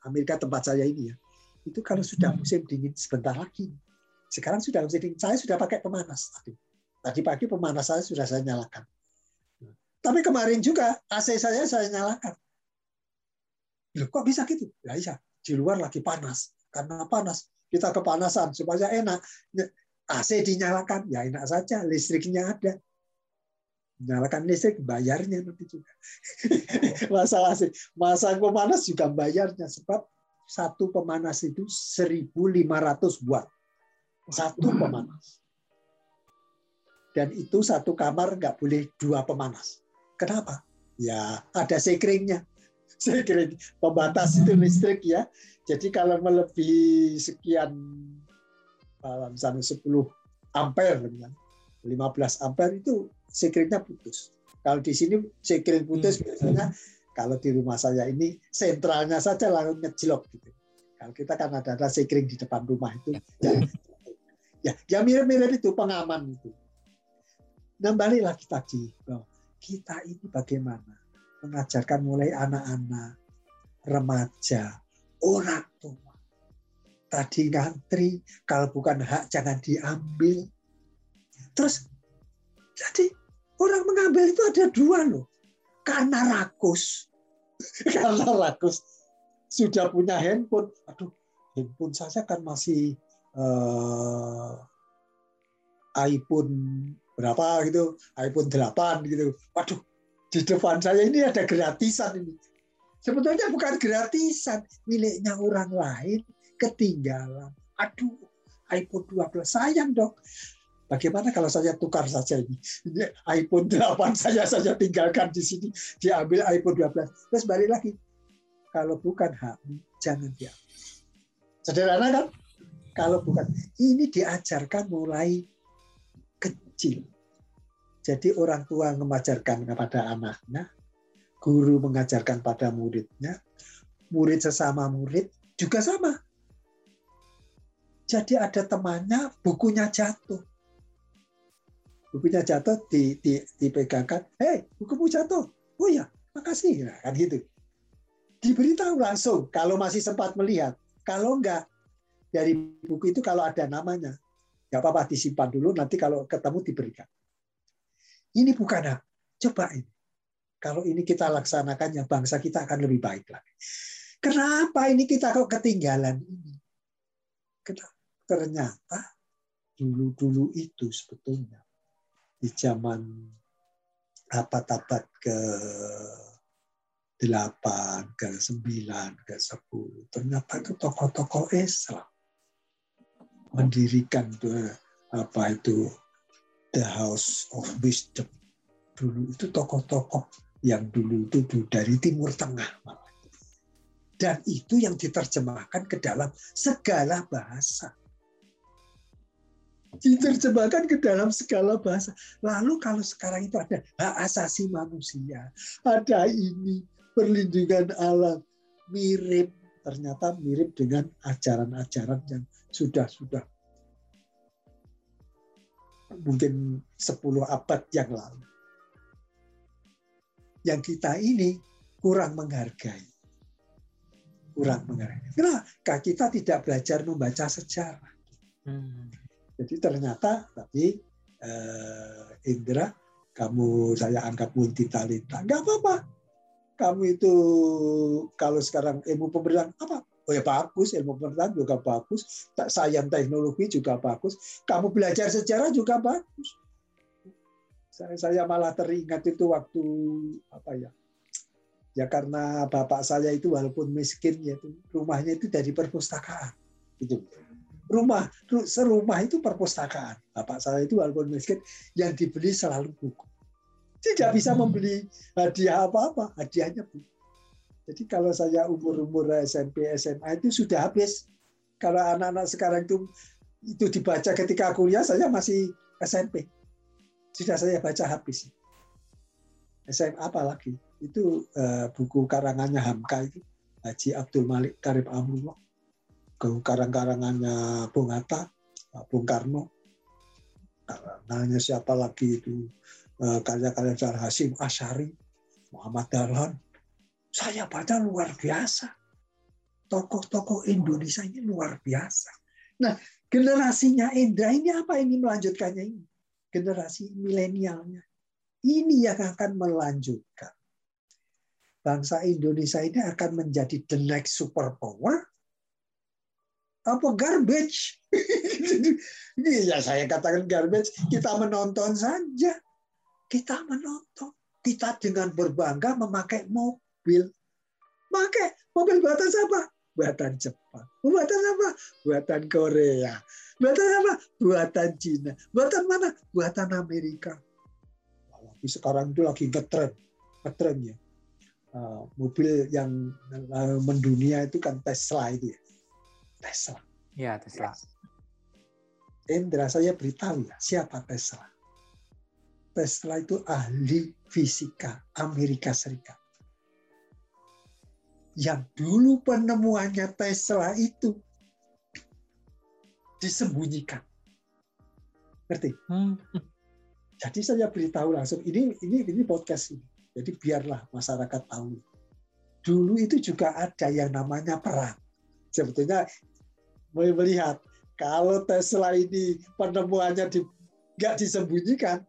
Amerika tempat saya ini ya. Itu kalau sudah musim dingin sebentar lagi sekarang sudah jadi saya sudah pakai pemanas tadi. Tadi pagi pemanas saya sudah saya nyalakan. Tapi kemarin juga AC saya saya nyalakan. Loh, kok bisa gitu? Ya iya, di luar lagi panas. Karena panas, kita kepanasan supaya enak. AC dinyalakan, ya enak saja, listriknya ada. Nyalakan listrik, bayarnya nanti juga. Masalah sih, masa pemanas juga bayarnya sebab satu pemanas itu 1.500 watt satu pemanas. Dan itu satu kamar nggak boleh dua pemanas. Kenapa? Ya ada sekringnya. Sekring pembatas itu listrik ya. Jadi kalau melebihi sekian misalnya 10 ampere, 15 ampere itu sekringnya putus. Kalau di sini sekring putus hmm. biasanya kalau di rumah saya ini sentralnya saja langsung ngejlok gitu. Kalau kita kan ada ada sekring di depan rumah itu, ya. Ya, ya mirip-mirip itu pengaman itu. Balik lagi tadi, kita ini bagaimana mengajarkan mulai anak-anak, remaja, orang tua. Tadi ngantri, kalau bukan hak jangan diambil. Terus, jadi orang mengambil itu ada dua loh. Karena rakus. Karena rakus. Sudah punya handphone. Aduh, handphone saya kan masih uh, iPhone berapa gitu, iPhone 8 gitu. Waduh, di depan saya ini ada gratisan ini. Sebetulnya bukan gratisan, miliknya orang lain ketinggalan. Aduh, iPhone 12 sayang dong. Bagaimana kalau saya tukar saja ini? ini iPhone 8 saya saja tinggalkan di sini, diambil iPhone 12. Terus balik lagi. Kalau bukan hakmu, jangan diambil. Sederhana kan? Kalau bukan, ini diajarkan mulai kecil. Jadi orang tua mengajarkan kepada anaknya, guru mengajarkan pada muridnya, murid sesama murid juga sama. Jadi ada temannya, bukunya jatuh. Bukunya jatuh, di, di, dipegangkan, hei bukumu jatuh. Oh ya, makasih. Nah, kan gitu. Diberitahu langsung, kalau masih sempat melihat. Kalau enggak, dari buku itu kalau ada namanya, nggak apa-apa disimpan dulu, nanti kalau ketemu diberikan. Ini bukan hak. Coba ini. Kalau ini kita laksanakan, ya bangsa kita akan lebih baik lagi. Kenapa ini kita kok ketinggalan ini? Ternyata dulu-dulu itu sebetulnya di zaman abad-abad ke 8, ke 9, ke 10. Ternyata itu tokoh-tokoh Islam mendirikan apa itu the House of Wisdom dulu itu tokoh-tokoh yang dulu itu dari Timur Tengah. Malah. dan itu yang diterjemahkan ke dalam segala bahasa. Diterjemahkan ke dalam segala bahasa. Lalu kalau sekarang itu ada hak asasi manusia ada ini perlindungan alam mirip. Ternyata mirip dengan ajaran-ajaran yang sudah-sudah mungkin 10 abad yang lalu. yang kita ini kurang menghargai. Kurang menghargai. Kenapa? Kita tidak belajar membaca sejarah. Hmm. Jadi ternyata tapi eh, Indra, kamu saya anggap multi talenta. Enggak apa-apa. Kamu itu kalau sekarang ilmu pemberian apa? Oh ya bagus, ilmu pemerintahan juga bagus, sayang teknologi juga bagus, kamu belajar sejarah juga bagus. Saya, saya malah teringat itu waktu apa ya? Ya karena bapak saya itu walaupun miskin ya rumahnya itu dari perpustakaan. Itu rumah serumah itu perpustakaan. Bapak saya itu walaupun miskin yang dibeli selalu buku. Tidak bisa membeli hadiah apa-apa, hadiahnya buku. Jadi kalau saya umur-umur SMP, SMA itu sudah habis. Kalau anak-anak sekarang itu itu dibaca ketika kuliah, saya masih SMP. Sudah saya baca habis. SMA apalagi? Itu uh, buku karangannya Hamka itu. Haji Abdul Malik Karib Amrullah. Karang-karangannya Bung Hatta, Bung Karno. Karangannya siapa lagi itu? Eh, karya-karya uh, Hasim Asyari, Muhammad Dahlan, saya baca luar biasa. Tokoh-tokoh Indonesia ini luar biasa. Nah, generasinya Indra ini apa ini melanjutkannya ini? Generasi milenialnya. Ini yang akan melanjutkan. Bangsa Indonesia ini akan menjadi the next superpower apa garbage? Ini ya saya katakan garbage. Kita menonton saja. Kita menonton. Kita dengan berbangga memakai mobil mobil. Pakai mobil buatan siapa? Buatan Jepang. Buatan apa? Buatan Korea. Buatan apa? Buatan Cina. Buatan mana? Buatan Amerika. Tapi sekarang itu lagi ngetren. Ngetren ya. Uh, mobil yang uh, mendunia itu kan Tesla itu ya. Tesla. Ya, Tesla. Indra, saya beritahu ya, siapa Tesla? Tesla itu ahli fisika Amerika Serikat yang dulu penemuannya Tesla itu disembunyikan. Ngerti? Hmm. Jadi saya beritahu langsung ini ini ini podcast ini. Jadi biarlah masyarakat tahu. Dulu itu juga ada yang namanya perang. Sebetulnya melihat kalau Tesla ini penemuannya di, nggak disembunyikan,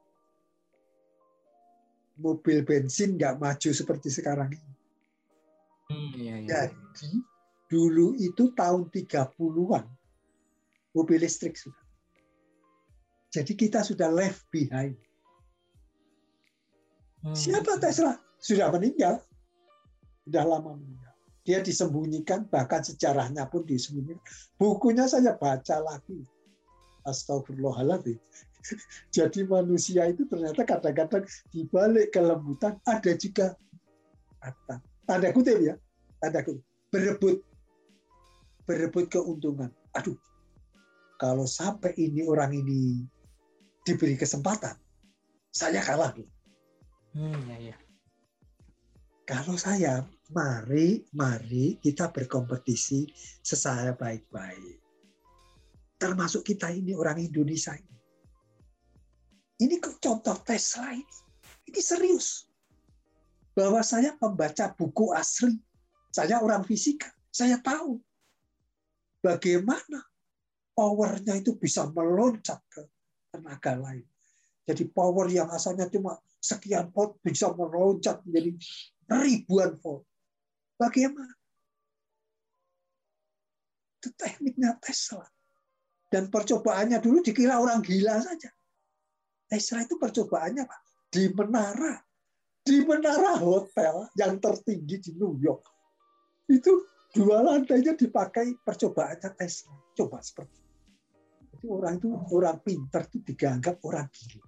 mobil bensin nggak maju seperti sekarang ini. Hmm, iya, iya. Jadi dulu itu tahun 30-an mobil listrik sudah. Jadi kita sudah left behind. Hmm. Siapa Tesla? Sudah meninggal. Sudah lama meninggal. Dia disembunyikan, bahkan sejarahnya pun disembunyikan. Bukunya saya baca lagi. Astagfirullahaladzim. Jadi manusia itu ternyata kadang-kadang dibalik kelembutan ada juga kata tanda kutip ya, tanda kutip, berebut, berebut keuntungan. Aduh, kalau sampai ini orang ini diberi kesempatan, saya kalah. Hmm, ya, ya. Kalau saya, mari, mari kita berkompetisi secara baik-baik. Termasuk kita ini orang Indonesia ini. Ini contoh Tesla ini. Ini serius bahwa saya membaca buku asli. Saya orang fisika, saya tahu bagaimana powernya itu bisa meloncat ke tenaga lain. Jadi power yang asalnya cuma sekian volt bisa meloncat menjadi ribuan volt. Bagaimana? Itu tekniknya Tesla. Dan percobaannya dulu dikira orang gila saja. Tesla itu percobaannya Pak, di menara di menara hotel yang tertinggi di New York itu dua lantainya dipakai percobaannya Tesla. Coba seperti itu. Jadi orang itu orang pintar itu dianggap orang gila.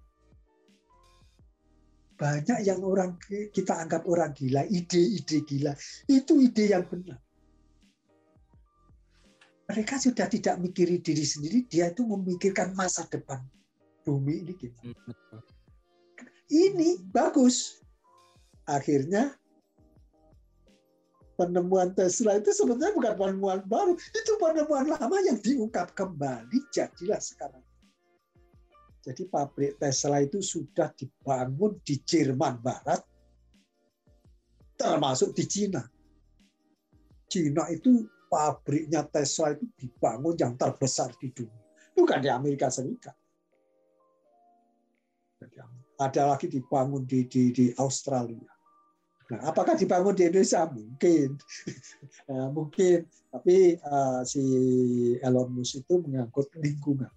Banyak yang orang kita anggap orang gila, ide-ide gila, itu ide yang benar. Mereka sudah tidak mikiri diri sendiri, dia itu memikirkan masa depan bumi ini gitu. Ini bagus, akhirnya penemuan Tesla itu sebenarnya bukan penemuan baru, itu penemuan lama yang diungkap kembali jadilah sekarang. Jadi pabrik Tesla itu sudah dibangun di Jerman Barat termasuk di Cina. Cina itu pabriknya Tesla itu dibangun yang terbesar di dunia, bukan di Amerika Serikat. Ada lagi dibangun di, di, di Australia. Nah, apakah dibangun di Indonesia? Mungkin, nah, mungkin. Tapi uh, si Elon Musk itu mengangkut lingkungan.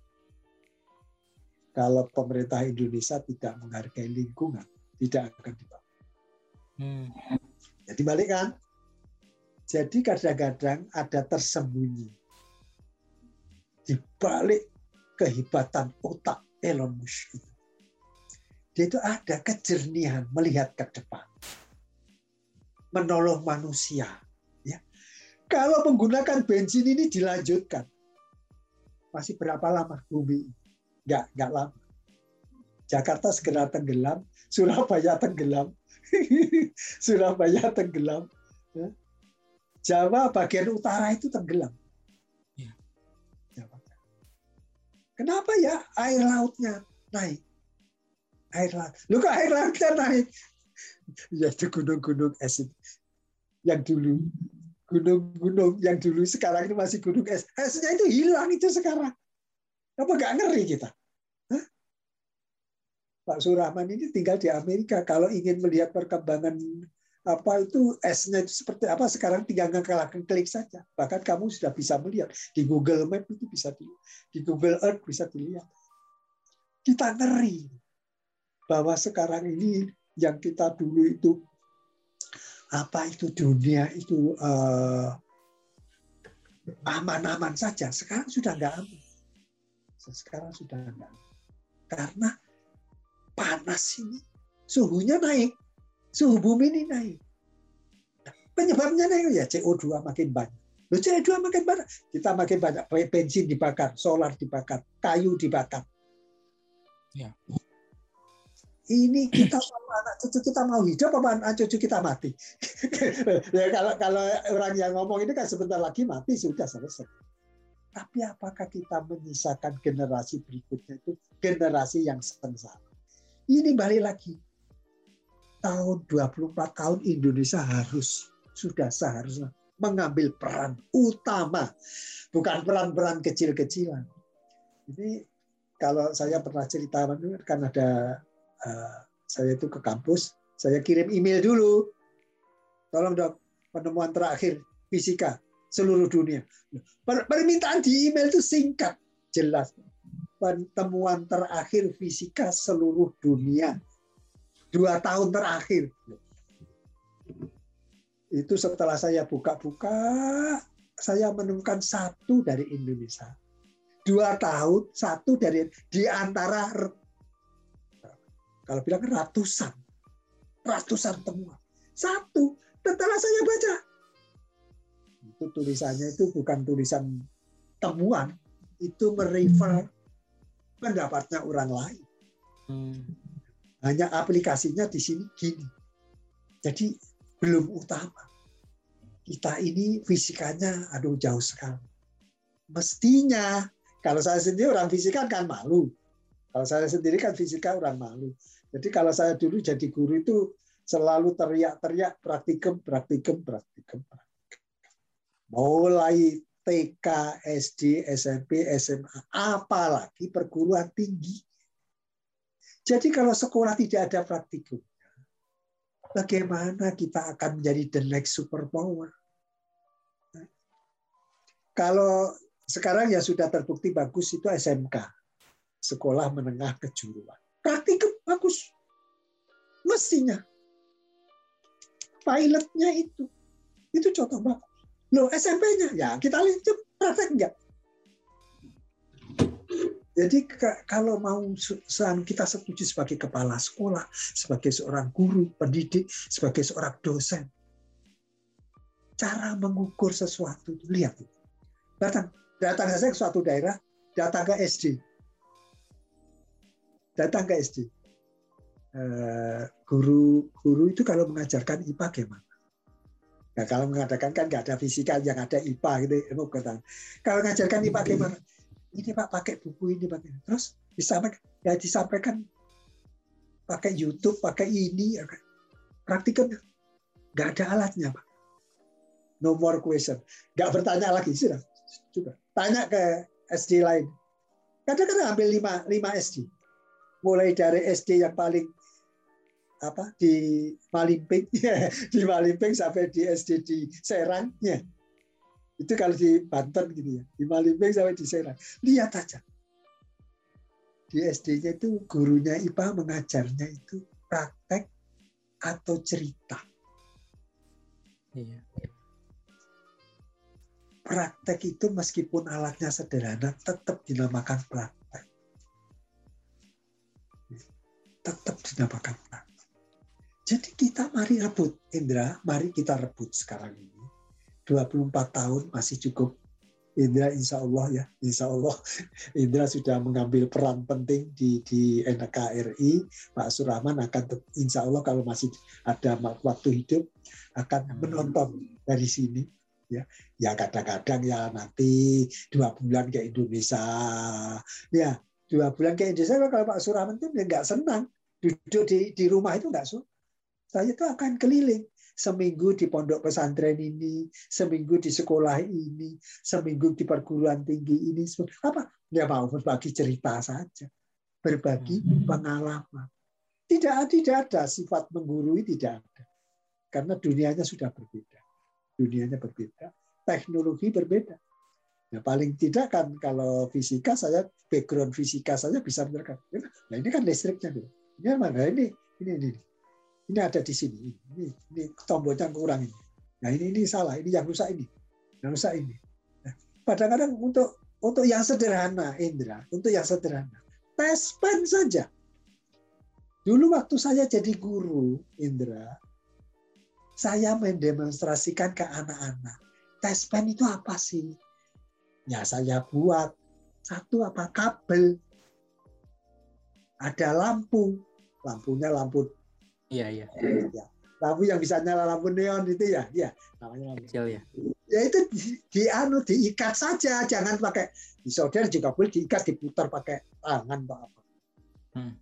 Kalau pemerintah Indonesia tidak menghargai lingkungan, tidak akan dibangun. Hmm. Jadi balik kan? Jadi kadang-kadang ada tersembunyi di balik kehebatan otak Elon Musk itu. Dia itu ada kejernihan melihat ke depan. Menolong manusia. Ya. Kalau menggunakan bensin ini dilanjutkan, masih berapa lama bumi? Enggak, enggak lama. Jakarta segera tenggelam, Surabaya tenggelam, Surabaya tenggelam. Ya. Jawa bagian utara itu tenggelam. Ya. Kenapa ya air lautnya naik? air laut. Lu kok air lautnya naik? Ya itu gunung-gunung es itu. Yang dulu gunung-gunung yang dulu sekarang ini masih gunung es. Esnya itu hilang itu sekarang. Apa nggak ngeri kita? Hah? Pak Surahman ini tinggal di Amerika. Kalau ingin melihat perkembangan apa itu esnya itu seperti apa sekarang tinggal ngekalakan klik saja. Bahkan kamu sudah bisa melihat di Google Map itu bisa dilihat, di Google Earth bisa dilihat. Kita ngeri bahwa sekarang ini yang kita dulu itu apa itu dunia itu uh, aman-aman saja. Sekarang sudah nggak aman. Sekarang sudah nggak karena panas ini suhunya naik. Suhu bumi ini naik. Penyebabnya naik ya CO2 makin banyak. Loh, CO2 makin banyak. Kita makin banyak. Bensin dibakar solar dibakar kayu dibakar. Ya ini kita anak cucu kita mau hidup apa anak cucu kita mati? Ya kalau kalau orang yang ngomong ini kan sebentar lagi mati sudah selesai. Tapi apakah kita menyisakan generasi berikutnya itu generasi yang sengsara? Ini balik lagi. Tahun 24 tahun Indonesia harus sudah seharusnya mengambil peran utama. Bukan peran-peran kecil-kecilan. Ini kalau saya pernah cerita kan ada Eh, saya itu ke kampus, saya kirim email dulu. Tolong dok, penemuan terakhir fisika seluruh dunia. Permintaan di email itu singkat, jelas. Pertemuan terakhir fisika seluruh dunia. Dua tahun terakhir. Itu setelah saya buka-buka, saya menemukan satu dari Indonesia. Dua tahun, satu dari di antara kalau bilang ratusan, ratusan temuan. Satu, setelah saya baca, itu tulisannya itu bukan tulisan temuan, itu merefer pendapatnya orang lain. Hmm. Hanya aplikasinya di sini gini. Jadi belum utama. Kita ini fisikanya aduh jauh sekali. Mestinya kalau saya sendiri orang fisika kan malu. Kalau saya sendiri kan fisika orang malu. Jadi kalau saya dulu jadi guru itu selalu teriak-teriak praktikum, praktikum, praktikum, praktikum. Mulai TK, SD, SMP, SMA, apalagi perguruan tinggi. Jadi kalau sekolah tidak ada praktikum, bagaimana kita akan menjadi the next superpower? Kalau sekarang ya sudah terbukti bagus itu SMK sekolah menengah kejuruan. Praktikum bagus. Mestinya. Pilotnya itu. Itu contoh bagus. Loh SMP-nya? Ya kita lihat praktek enggak. Jadi kalau mau kita setuju sebagai kepala sekolah, sebagai seorang guru, pendidik, sebagai seorang dosen, cara mengukur sesuatu lihat datang datang saja ke suatu daerah, datang ke SD, datang ke SD. Eh, guru guru itu kalau mengajarkan IPA gimana? Nah, kalau mengadakan kan nggak ada fisika yang ada IPA gitu ilmu kata. Kalau mengajarkan IPA gimana? Ini Pak pakai buku ini pakai. Terus disampaikan ya disampaikan pakai YouTube, pakai ini, praktikum Nggak ada alatnya, Pak. No more question. Nggak bertanya lagi, sudah. Coba. Tanya ke SD lain. Kadang-kadang ambil 5, 5 SD. Mulai dari SD yang paling apa di Malimping di Malimping sampai di SD di Serang ya itu kalau di Banten gitu ya di Malimping sampai di Serang lihat aja di SD-nya itu gurunya IPA mengajarnya itu praktek atau cerita. Iya. Praktek itu meskipun alatnya sederhana tetap dinamakan praktek. Tetap dinamakan praktek. Jadi kita mari rebut, Indra, mari kita rebut sekarang ini. 24 tahun masih cukup Indra insya Allah ya, insya Allah Indra sudah mengambil peran penting di di NKRI. Pak Surahman akan insya Allah kalau masih ada waktu hidup akan menonton dari sini. Ya, ya kadang-kadang ya nanti dua bulan ke Indonesia. Ya, dua bulan ke Indonesia kalau Pak Surahman itu nggak senang duduk di di rumah itu nggak suka. Saya itu akan keliling seminggu di pondok pesantren ini, seminggu di sekolah ini, seminggu di perguruan tinggi ini. Apa? Ya mau berbagi cerita saja, berbagi hmm. pengalaman. Tidak tidak ada sifat menggurui tidak ada, karena dunianya sudah berbeda, dunianya berbeda, teknologi berbeda. Nah, paling tidak kan kalau fisika saya background fisika saja bisa menerangkan. Nah ini kan listriknya, ini mana ini ini ini ini ada di sini. Ini, ini tombolnya kurang ini. Nah ini ini salah. Ini yang rusak ini. Yang rusak ini. Nah, kadang-kadang untuk untuk yang sederhana, Indra, untuk yang sederhana, tes pen saja. Dulu waktu saya jadi guru, Indra, saya mendemonstrasikan ke anak-anak. Tes pen itu apa sih? Ya saya buat satu apa kabel, ada lampu, lampunya lampu Iya, iya. Ya. Lampu yang bisa nyala lampu neon itu ya, ya namanya lampu. Kecil ya. Ya itu di, di anu diikat saja, jangan pakai di solder juga boleh diikat diputar pakai tangan atau apa. Hmm.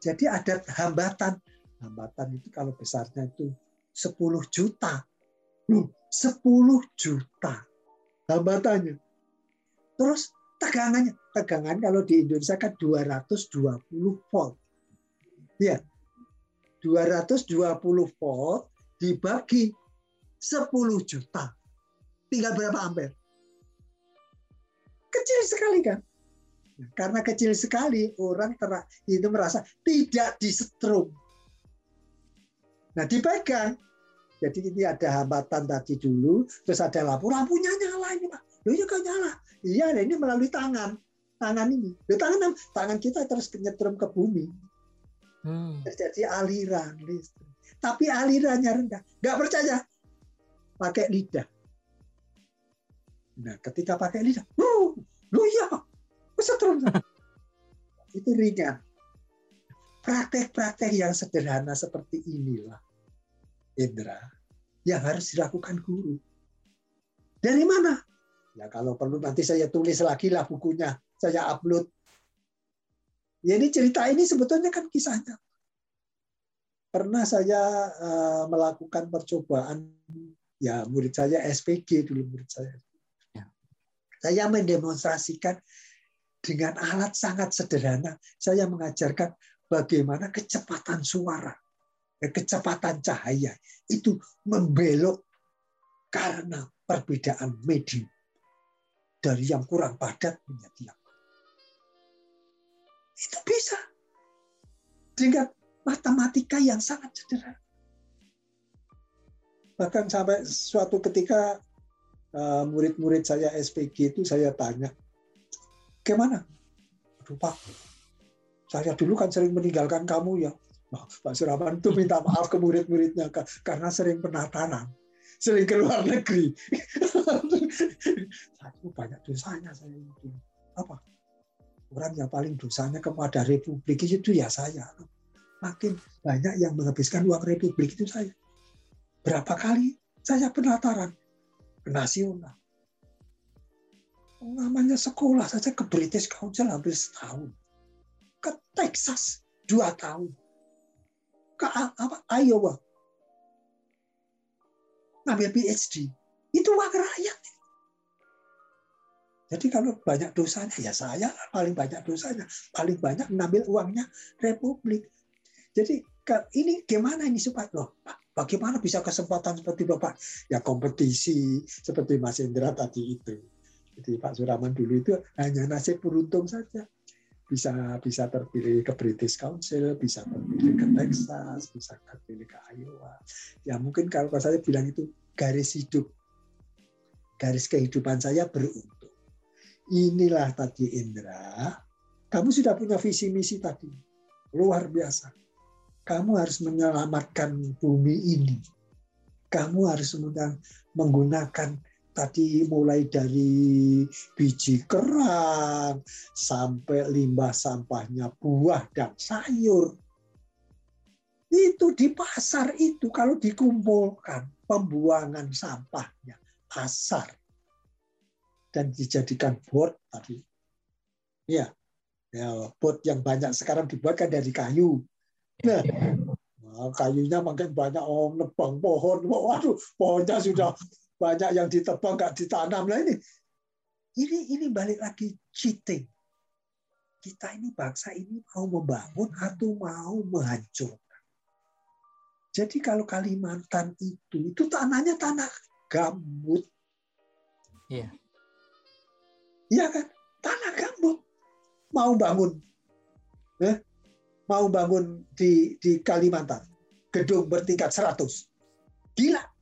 Jadi ada hambatan. Hambatan itu kalau besarnya itu 10 juta. Loh, 10 juta hambatannya. Terus tegangannya, tegangan kalau di Indonesia kan 220 volt. Ya, 220 volt dibagi 10 juta. Tinggal berapa ampere? Kecil sekali kan? Nah, karena kecil sekali, orang ter, itu merasa tidak disetrum. Nah, dipegang. Jadi ini ada hambatan tadi dulu, terus ada lampu. Lampunya nyala ini, Pak. Loh, iya kan nyala. Iya, ini melalui tangan. Tangan ini. Loh, tangan, tangan kita terus nyetrum ke bumi Hmm. Terjadi aliran listrik. Tapi alirannya rendah. Nggak percaya? Pakai lidah. Nah, ketika pakai lidah, lu, lu iya, kesetrum. Itu ringan. Praktek-praktek yang sederhana seperti inilah, Indra, yang harus dilakukan guru. Dari mana? Ya kalau perlu nanti saya tulis lagi lah bukunya, saya upload jadi cerita ini sebetulnya kan kisahnya. Pernah saya uh, melakukan percobaan, ya murid saya SPG dulu murid saya. Ya. Saya mendemonstrasikan dengan alat sangat sederhana. Saya mengajarkan bagaimana kecepatan suara, eh, kecepatan cahaya itu membelok karena perbedaan medium dari yang kurang padat menjadi yang itu bisa. Dengan matematika yang sangat sederhana. Bahkan sampai suatu ketika uh, murid-murid saya SPG itu saya tanya, gimana? Aduh Pak, saya dulu kan sering meninggalkan kamu ya. Pak Suraman itu minta maaf ke murid-muridnya karena sering penatanan, sering ke luar negeri. Aku banyak dosanya saya itu. Apa? orang yang paling dosanya kepada Republik itu ya saya. Makin banyak yang menghabiskan uang Republik itu saya. Berapa kali saya penataran ke nasional. Namanya sekolah saja ke British Council hampir setahun. Ke Texas dua tahun. Ke apa? Iowa ngambil PhD. Itu uang rakyat. Jadi kalau banyak dosanya, ya saya paling banyak dosanya. Paling banyak mengambil uangnya Republik. Jadi ini gimana ini supaya loh, bagaimana bisa kesempatan seperti Bapak? Ya kompetisi seperti Mas Indra tadi itu. Jadi Pak Suraman dulu itu hanya nasib beruntung saja. Bisa bisa terpilih ke British Council, bisa terpilih ke Texas, bisa terpilih ke Iowa. Ya mungkin kalau saya bilang itu garis hidup, garis kehidupan saya beruntung inilah tadi Indra, kamu sudah punya visi misi tadi. Luar biasa. Kamu harus menyelamatkan bumi ini. Kamu harus menggunakan tadi mulai dari biji kerang sampai limbah sampahnya buah dan sayur. Itu di pasar itu kalau dikumpulkan pembuangan sampahnya pasar dan dijadikan bot tadi. Ya, ya bot yang banyak sekarang dibuatkan dari kayu. Nah, nah kayunya makin banyak oh nebang pohon. Waduh, pohonnya sudah banyak yang ditebang nggak ditanam lah ini. Ini ini balik lagi cheating. Kita ini bangsa ini mau membangun atau mau menghancurkan. Jadi kalau Kalimantan itu itu tanahnya tanah gambut. Iya. Iya kan? Tanah gambut. Mau bangun. Eh? Mau bangun di, di Kalimantan. Gedung bertingkat 100. Gila.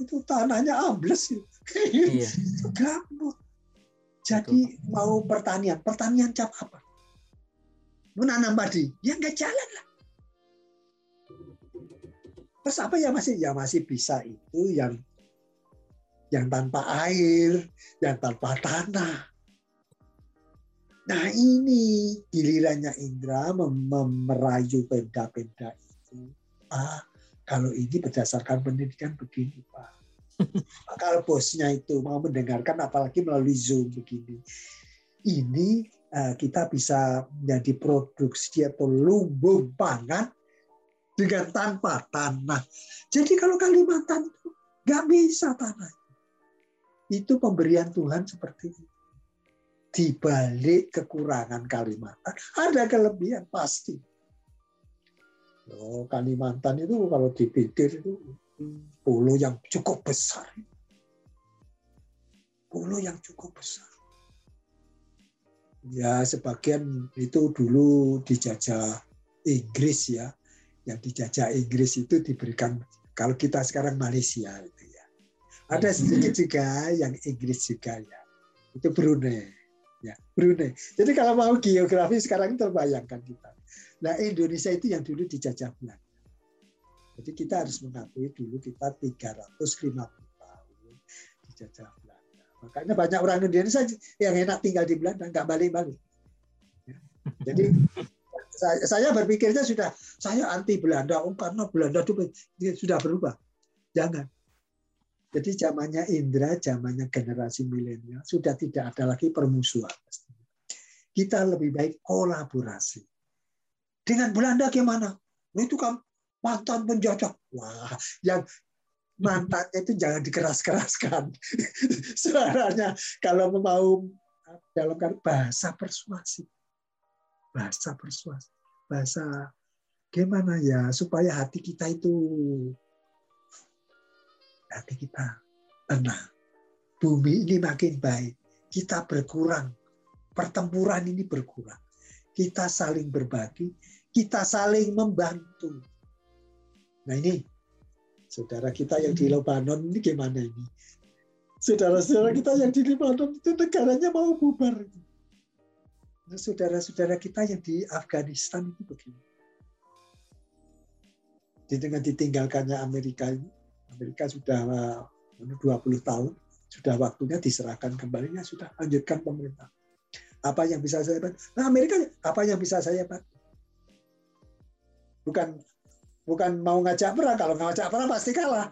Itu tanahnya ambles. Iya. itu gambut. Jadi Betul. mau pertanian. Pertanian cap apa? Menanam padi. Ya nggak jalan lah. Terus apa ya masih? Ya masih bisa itu yang yang tanpa air, yang tanpa tanah. Nah ini gilirannya Indra mem merayu pemda-pemda itu. Ah, kalau ini berdasarkan pendidikan begini Pak. kalau bosnya itu mau mendengarkan apalagi melalui Zoom begini. Ini uh, kita bisa menjadi produksi atau lumbung pangan dengan tanpa tanah. Jadi kalau Kalimantan itu nggak bisa tanah itu pemberian Tuhan seperti itu. Di balik kekurangan Kalimantan, ada kelebihan pasti. Oh, Kalimantan itu kalau dipikir itu pulau yang cukup besar. Pulau yang cukup besar. Ya, sebagian itu dulu dijajah Inggris ya. Yang dijajah Inggris itu diberikan kalau kita sekarang Malaysia itu ada sedikit juga yang Inggris juga ya. Itu Brunei. Ya, Brunei. Jadi kalau mau geografi sekarang terbayangkan kita. Nah, Indonesia itu yang dulu dijajah Belanda. Jadi kita harus mengakui dulu kita 350 tahun dijajah Belanda. Makanya banyak orang Indonesia yang enak tinggal di Belanda, nggak balik-balik. Ya. Jadi saya, saya berpikirnya sudah saya anti Belanda, oh karena Belanda itu sudah berubah. Jangan. Jadi zamannya Indra, zamannya generasi milenial sudah tidak ada lagi permusuhan. Kita lebih baik kolaborasi. Dengan Belanda gimana? Itu kan mantan penjajah. Wah, yang mantannya itu jangan dikeras-keraskan. Suaranya kalau mau dalam bahasa persuasi. Bahasa persuasi. Bahasa gimana ya supaya hati kita itu hati kita tenang. Bumi ini makin baik. Kita berkurang. Pertempuran ini berkurang. Kita saling berbagi. Kita saling membantu. Nah ini, saudara kita yang di Lebanon ini gimana ini? Saudara-saudara kita yang di Lebanon itu negaranya mau bubar. Nah, saudara-saudara kita yang di Afghanistan itu begini. Dengan ditinggalkannya Amerika Amerika sudah 20 eh, tahun, sudah waktunya diserahkan kembali, ya sudah lanjutkan pemerintah. Apa yang bisa saya bantu? Nah Amerika apa yang bisa saya bantu? Bukan bukan mau ngajak perang, kalau ngajak perang pasti kalah.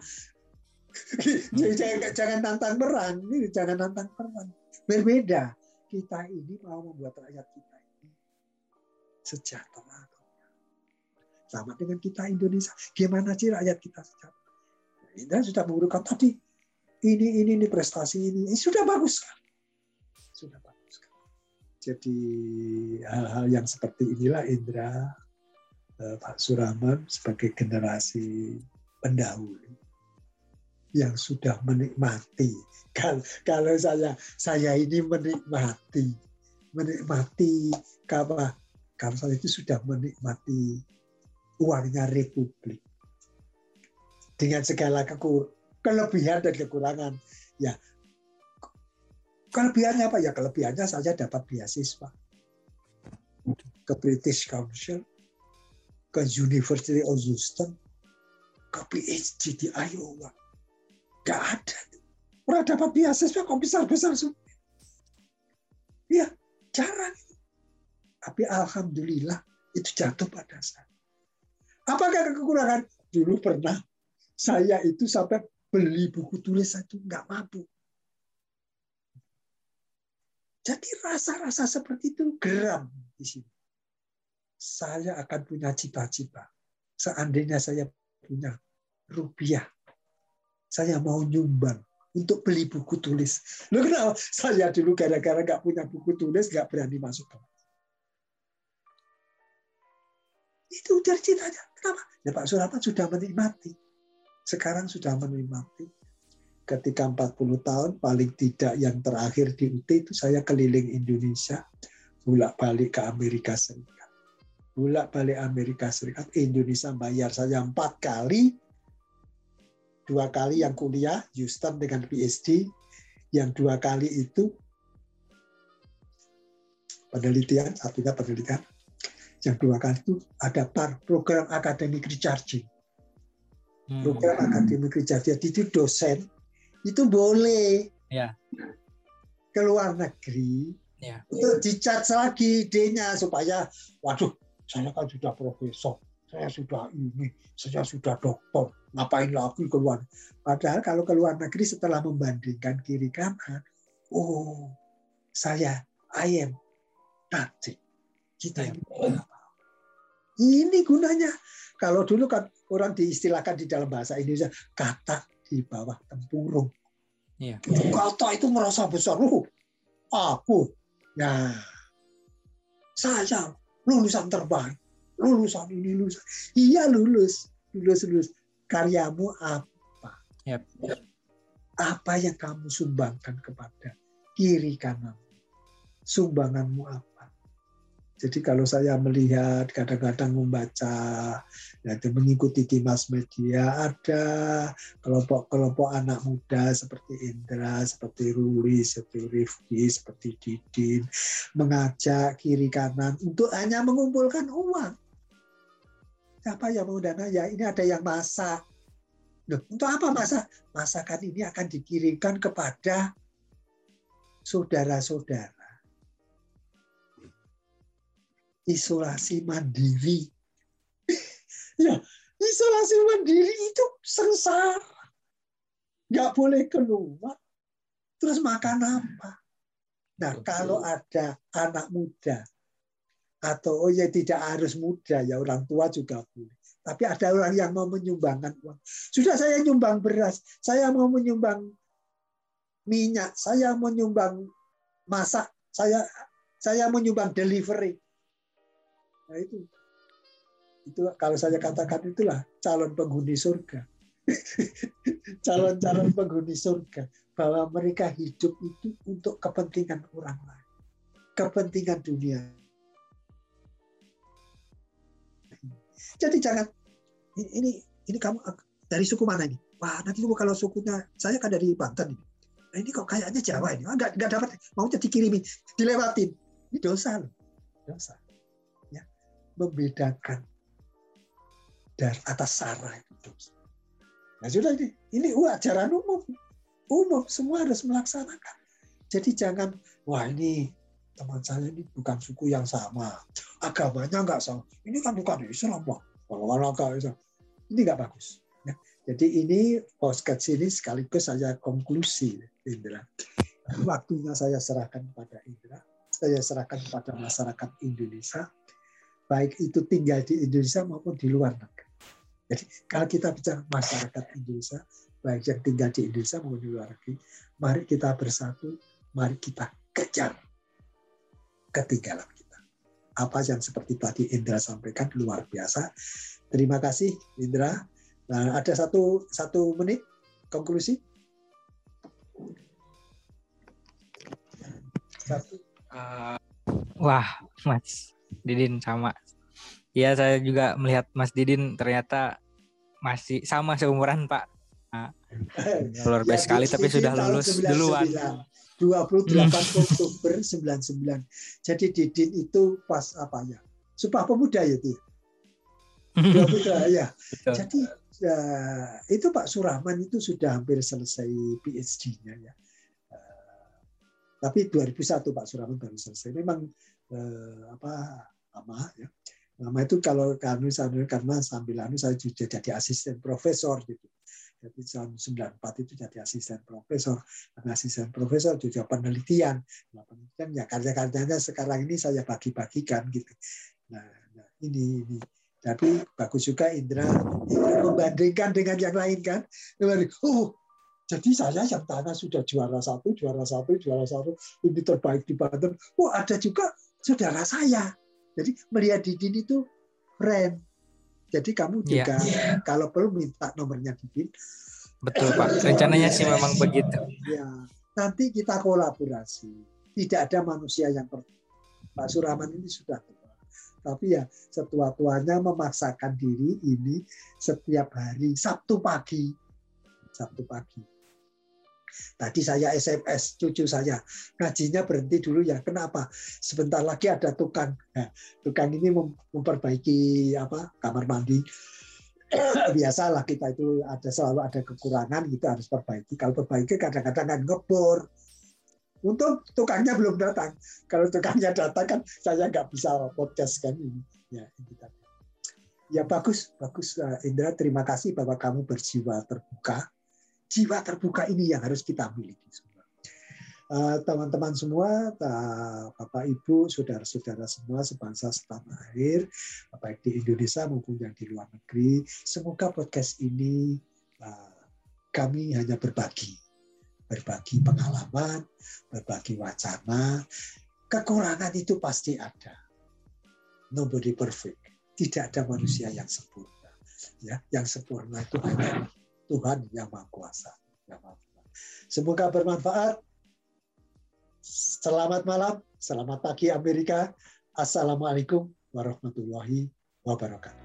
jangan, jangan nantang perang, ini jangan nantang perang. Berbeda. Kita ini mau membuat rakyat kita ini sejahtera. Sama dengan kita Indonesia. Gimana sih rakyat kita sejahtera? Indra sudah mengurukan tadi ini ini ini prestasi ini, ini sudah bagus kan? Sudah bagus kan? Jadi hal-hal yang seperti inilah Indra Pak Suraman sebagai generasi pendahulu yang sudah menikmati. Kalau, saya saya ini menikmati, menikmati apa? Kalau saya itu sudah menikmati uangnya Republik dengan segala kekur kelebihan dan kekurangan. Ya, kelebihannya apa ya? Kelebihannya saya dapat beasiswa ke British Council, ke University of Houston, ke PhD di Iowa Gak ada. Orang dapat beasiswa kok besar-besar semua. Ya, jarang. Tapi Alhamdulillah itu jatuh pada saya. Apakah kekurangan? Dulu pernah saya itu sampai beli buku tulis itu nggak mampu. Jadi rasa-rasa seperti itu geram di sini. Saya akan punya cita-cita. Seandainya saya punya rupiah saya mau nyumbang untuk beli buku tulis. Lo kenal? Saya dulu gara-gara nggak punya buku tulis, nggak berani masuk ke Itu dari citanya. Kenapa? Ya Pak Surapan sudah menikmati. Sekarang sudah menikmati. Ketika 40 tahun, paling tidak yang terakhir di UT itu saya keliling Indonesia, bolak-balik ke Amerika Serikat. Bolak-balik Amerika Serikat, Indonesia bayar saya empat kali dua kali yang kuliah Houston dengan PhD, yang dua kali itu penelitian, satunya penelitian, yang dua kali itu ada program akademik recharging. Hmm. Program akademik recharging, jadi itu dosen itu boleh ya. ke luar negeri ya. untuk dicharge lagi D-nya supaya, waduh, saya kan sudah profesor, saya sudah ini, saya sudah doktor, ngapain lagi keluar? Padahal kalau ke luar negeri setelah membandingkan kiri kanan, oh saya I am nothing. Kita ini Ini gunanya. Kalau dulu kan orang diistilahkan di dalam bahasa Indonesia kata di bawah tempurung. Iya. Kata itu merasa besar. Uh, aku, ya saya lulusan terbaik. Lulusan ini lulus iya lulus. Lulus lulus. Karyamu apa? Yep. apa yang kamu sumbangkan kepada kiri kanan? Sumbanganmu apa jadi kalau saya melihat kadang-kadang membaca, ya, mengikuti di mass media ada kelompok-kelompok anak muda seperti Indra, seperti Ruli, seperti Rifki, seperti Didin, mengajak kiri kanan untuk hanya mengumpulkan uang. Siapa yang mau dana? Ya ini ada yang masak. Loh, untuk apa masak? Masakan ini akan dikirimkan kepada saudara-saudara. Isolasi mandiri. ya, isolasi mandiri itu sengsara. Nggak boleh keluar. Terus makan apa? Nah, kalau ada anak muda atau oh ya tidak harus muda ya orang tua juga boleh. Tapi ada orang yang mau menyumbangkan uang. Sudah saya nyumbang beras, saya mau menyumbang minyak, saya mau menyumbang masak, saya saya menyumbang delivery. Nah itu itu kalau saya katakan itulah calon penghuni surga. Calon-calon penghuni surga bahwa mereka hidup itu untuk kepentingan orang lain, kepentingan dunia Jadi jangan ini ini kamu dari suku mana ini? Wah nanti kalau sukunya saya kan dari Banten ini. Nah, ini kok kayaknya Jawa ini. Enggak enggak dapat mau jadi kirimi dilewatin. Ini dosa loh. Dosa. Membedakan dari atas sara itu. Nah sudah ini, ini ajaran umum. Umum semua harus melaksanakan. Jadi jangan wah ini teman saya ini bukan suku yang sama, agamanya nggak sama. Ini kan bukan Islam, wah, kalau agak Islam. Ini nggak bagus. Ya. Jadi ini postcard sini sekaligus saya konklusi, Indra. Waktunya saya serahkan kepada Indra, saya serahkan kepada masyarakat Indonesia, baik itu tinggal di Indonesia maupun di luar negeri. Jadi kalau kita bicara masyarakat Indonesia, baik yang tinggal di Indonesia maupun di luar negeri, mari kita bersatu, mari kita kejar ketinggalan kita. Apa yang seperti tadi Indra sampaikan luar biasa. Terima kasih Indra. Nah, ada satu satu menit konklusi. Satu. Uh, wah, Mas Didin sama. Ya, saya juga melihat Mas Didin ternyata masih sama seumuran Pak. Nah, luar biasa ya, sekali, tapi sudah lulus duluan. 28 Oktober 99. Jadi Didin itu pas apa ya? Sumpah Pemuda ya itu. Pemuda ya. Jadi ya, itu Pak Surahman itu sudah hampir selesai PhD-nya ya. Uh, tapi 2001 Pak Surahman baru selesai. Memang uh, apa lama ya. Lama itu kalau kami karena sambil anu saya juga jadi asisten profesor gitu jadi tahun 94 itu jadi asisten profesor. Dan asisten profesor juga penelitian. Nah, penelitian ya karya-karyanya sekarang ini saya bagi-bagikan gitu. Nah, nah ini, ini. Tapi bagus juga Indra, Indra membandingkan dengan yang lain kan. Oh, jadi saya yang tanah sudah juara satu, juara satu, juara satu, ini terbaik di Banten. Oh, ada juga saudara saya. Jadi melihat Didin itu friend jadi kamu iya. juga yeah. kalau perlu minta nomornya Didin. Betul Pak. Rencananya sih memang begitu. Ya, nanti kita kolaborasi. Tidak ada manusia yang per... Pak Suraman ini sudah tua. Tapi ya setua-tuanya memaksakan diri ini setiap hari Sabtu pagi. Sabtu pagi Tadi saya SMS cucu saya, ngajinya berhenti dulu ya. Kenapa? Sebentar lagi ada tukang. Nah, tukang ini memperbaiki apa kamar mandi. Biasalah kita itu ada selalu ada kekurangan gitu harus perbaiki. Kalau perbaiki kadang-kadang kan ngebor. Untuk tukangnya belum datang. Kalau tukangnya datang kan saya nggak bisa podcast kan ini. Ya, ini tadi. Ya bagus, bagus Indra. Terima kasih bahwa kamu berjiwa terbuka jiwa terbuka ini yang harus kita miliki semua. Eh, teman-teman semua, Bapak Ibu, saudara-saudara semua sebangsa setanah air, baik di Indonesia maupun yang di luar negeri, semoga podcast ini eh, kami hanya berbagi, berbagi pengalaman, berbagi wacana. Kekurangan itu pasti ada. Nobody perfect. Tidak ada manusia yang sempurna. Ya, yang sempurna itu hanya Tuhan yang Maha Kuasa. Semoga bermanfaat. Selamat malam, selamat pagi Amerika. Assalamualaikum warahmatullahi wabarakatuh.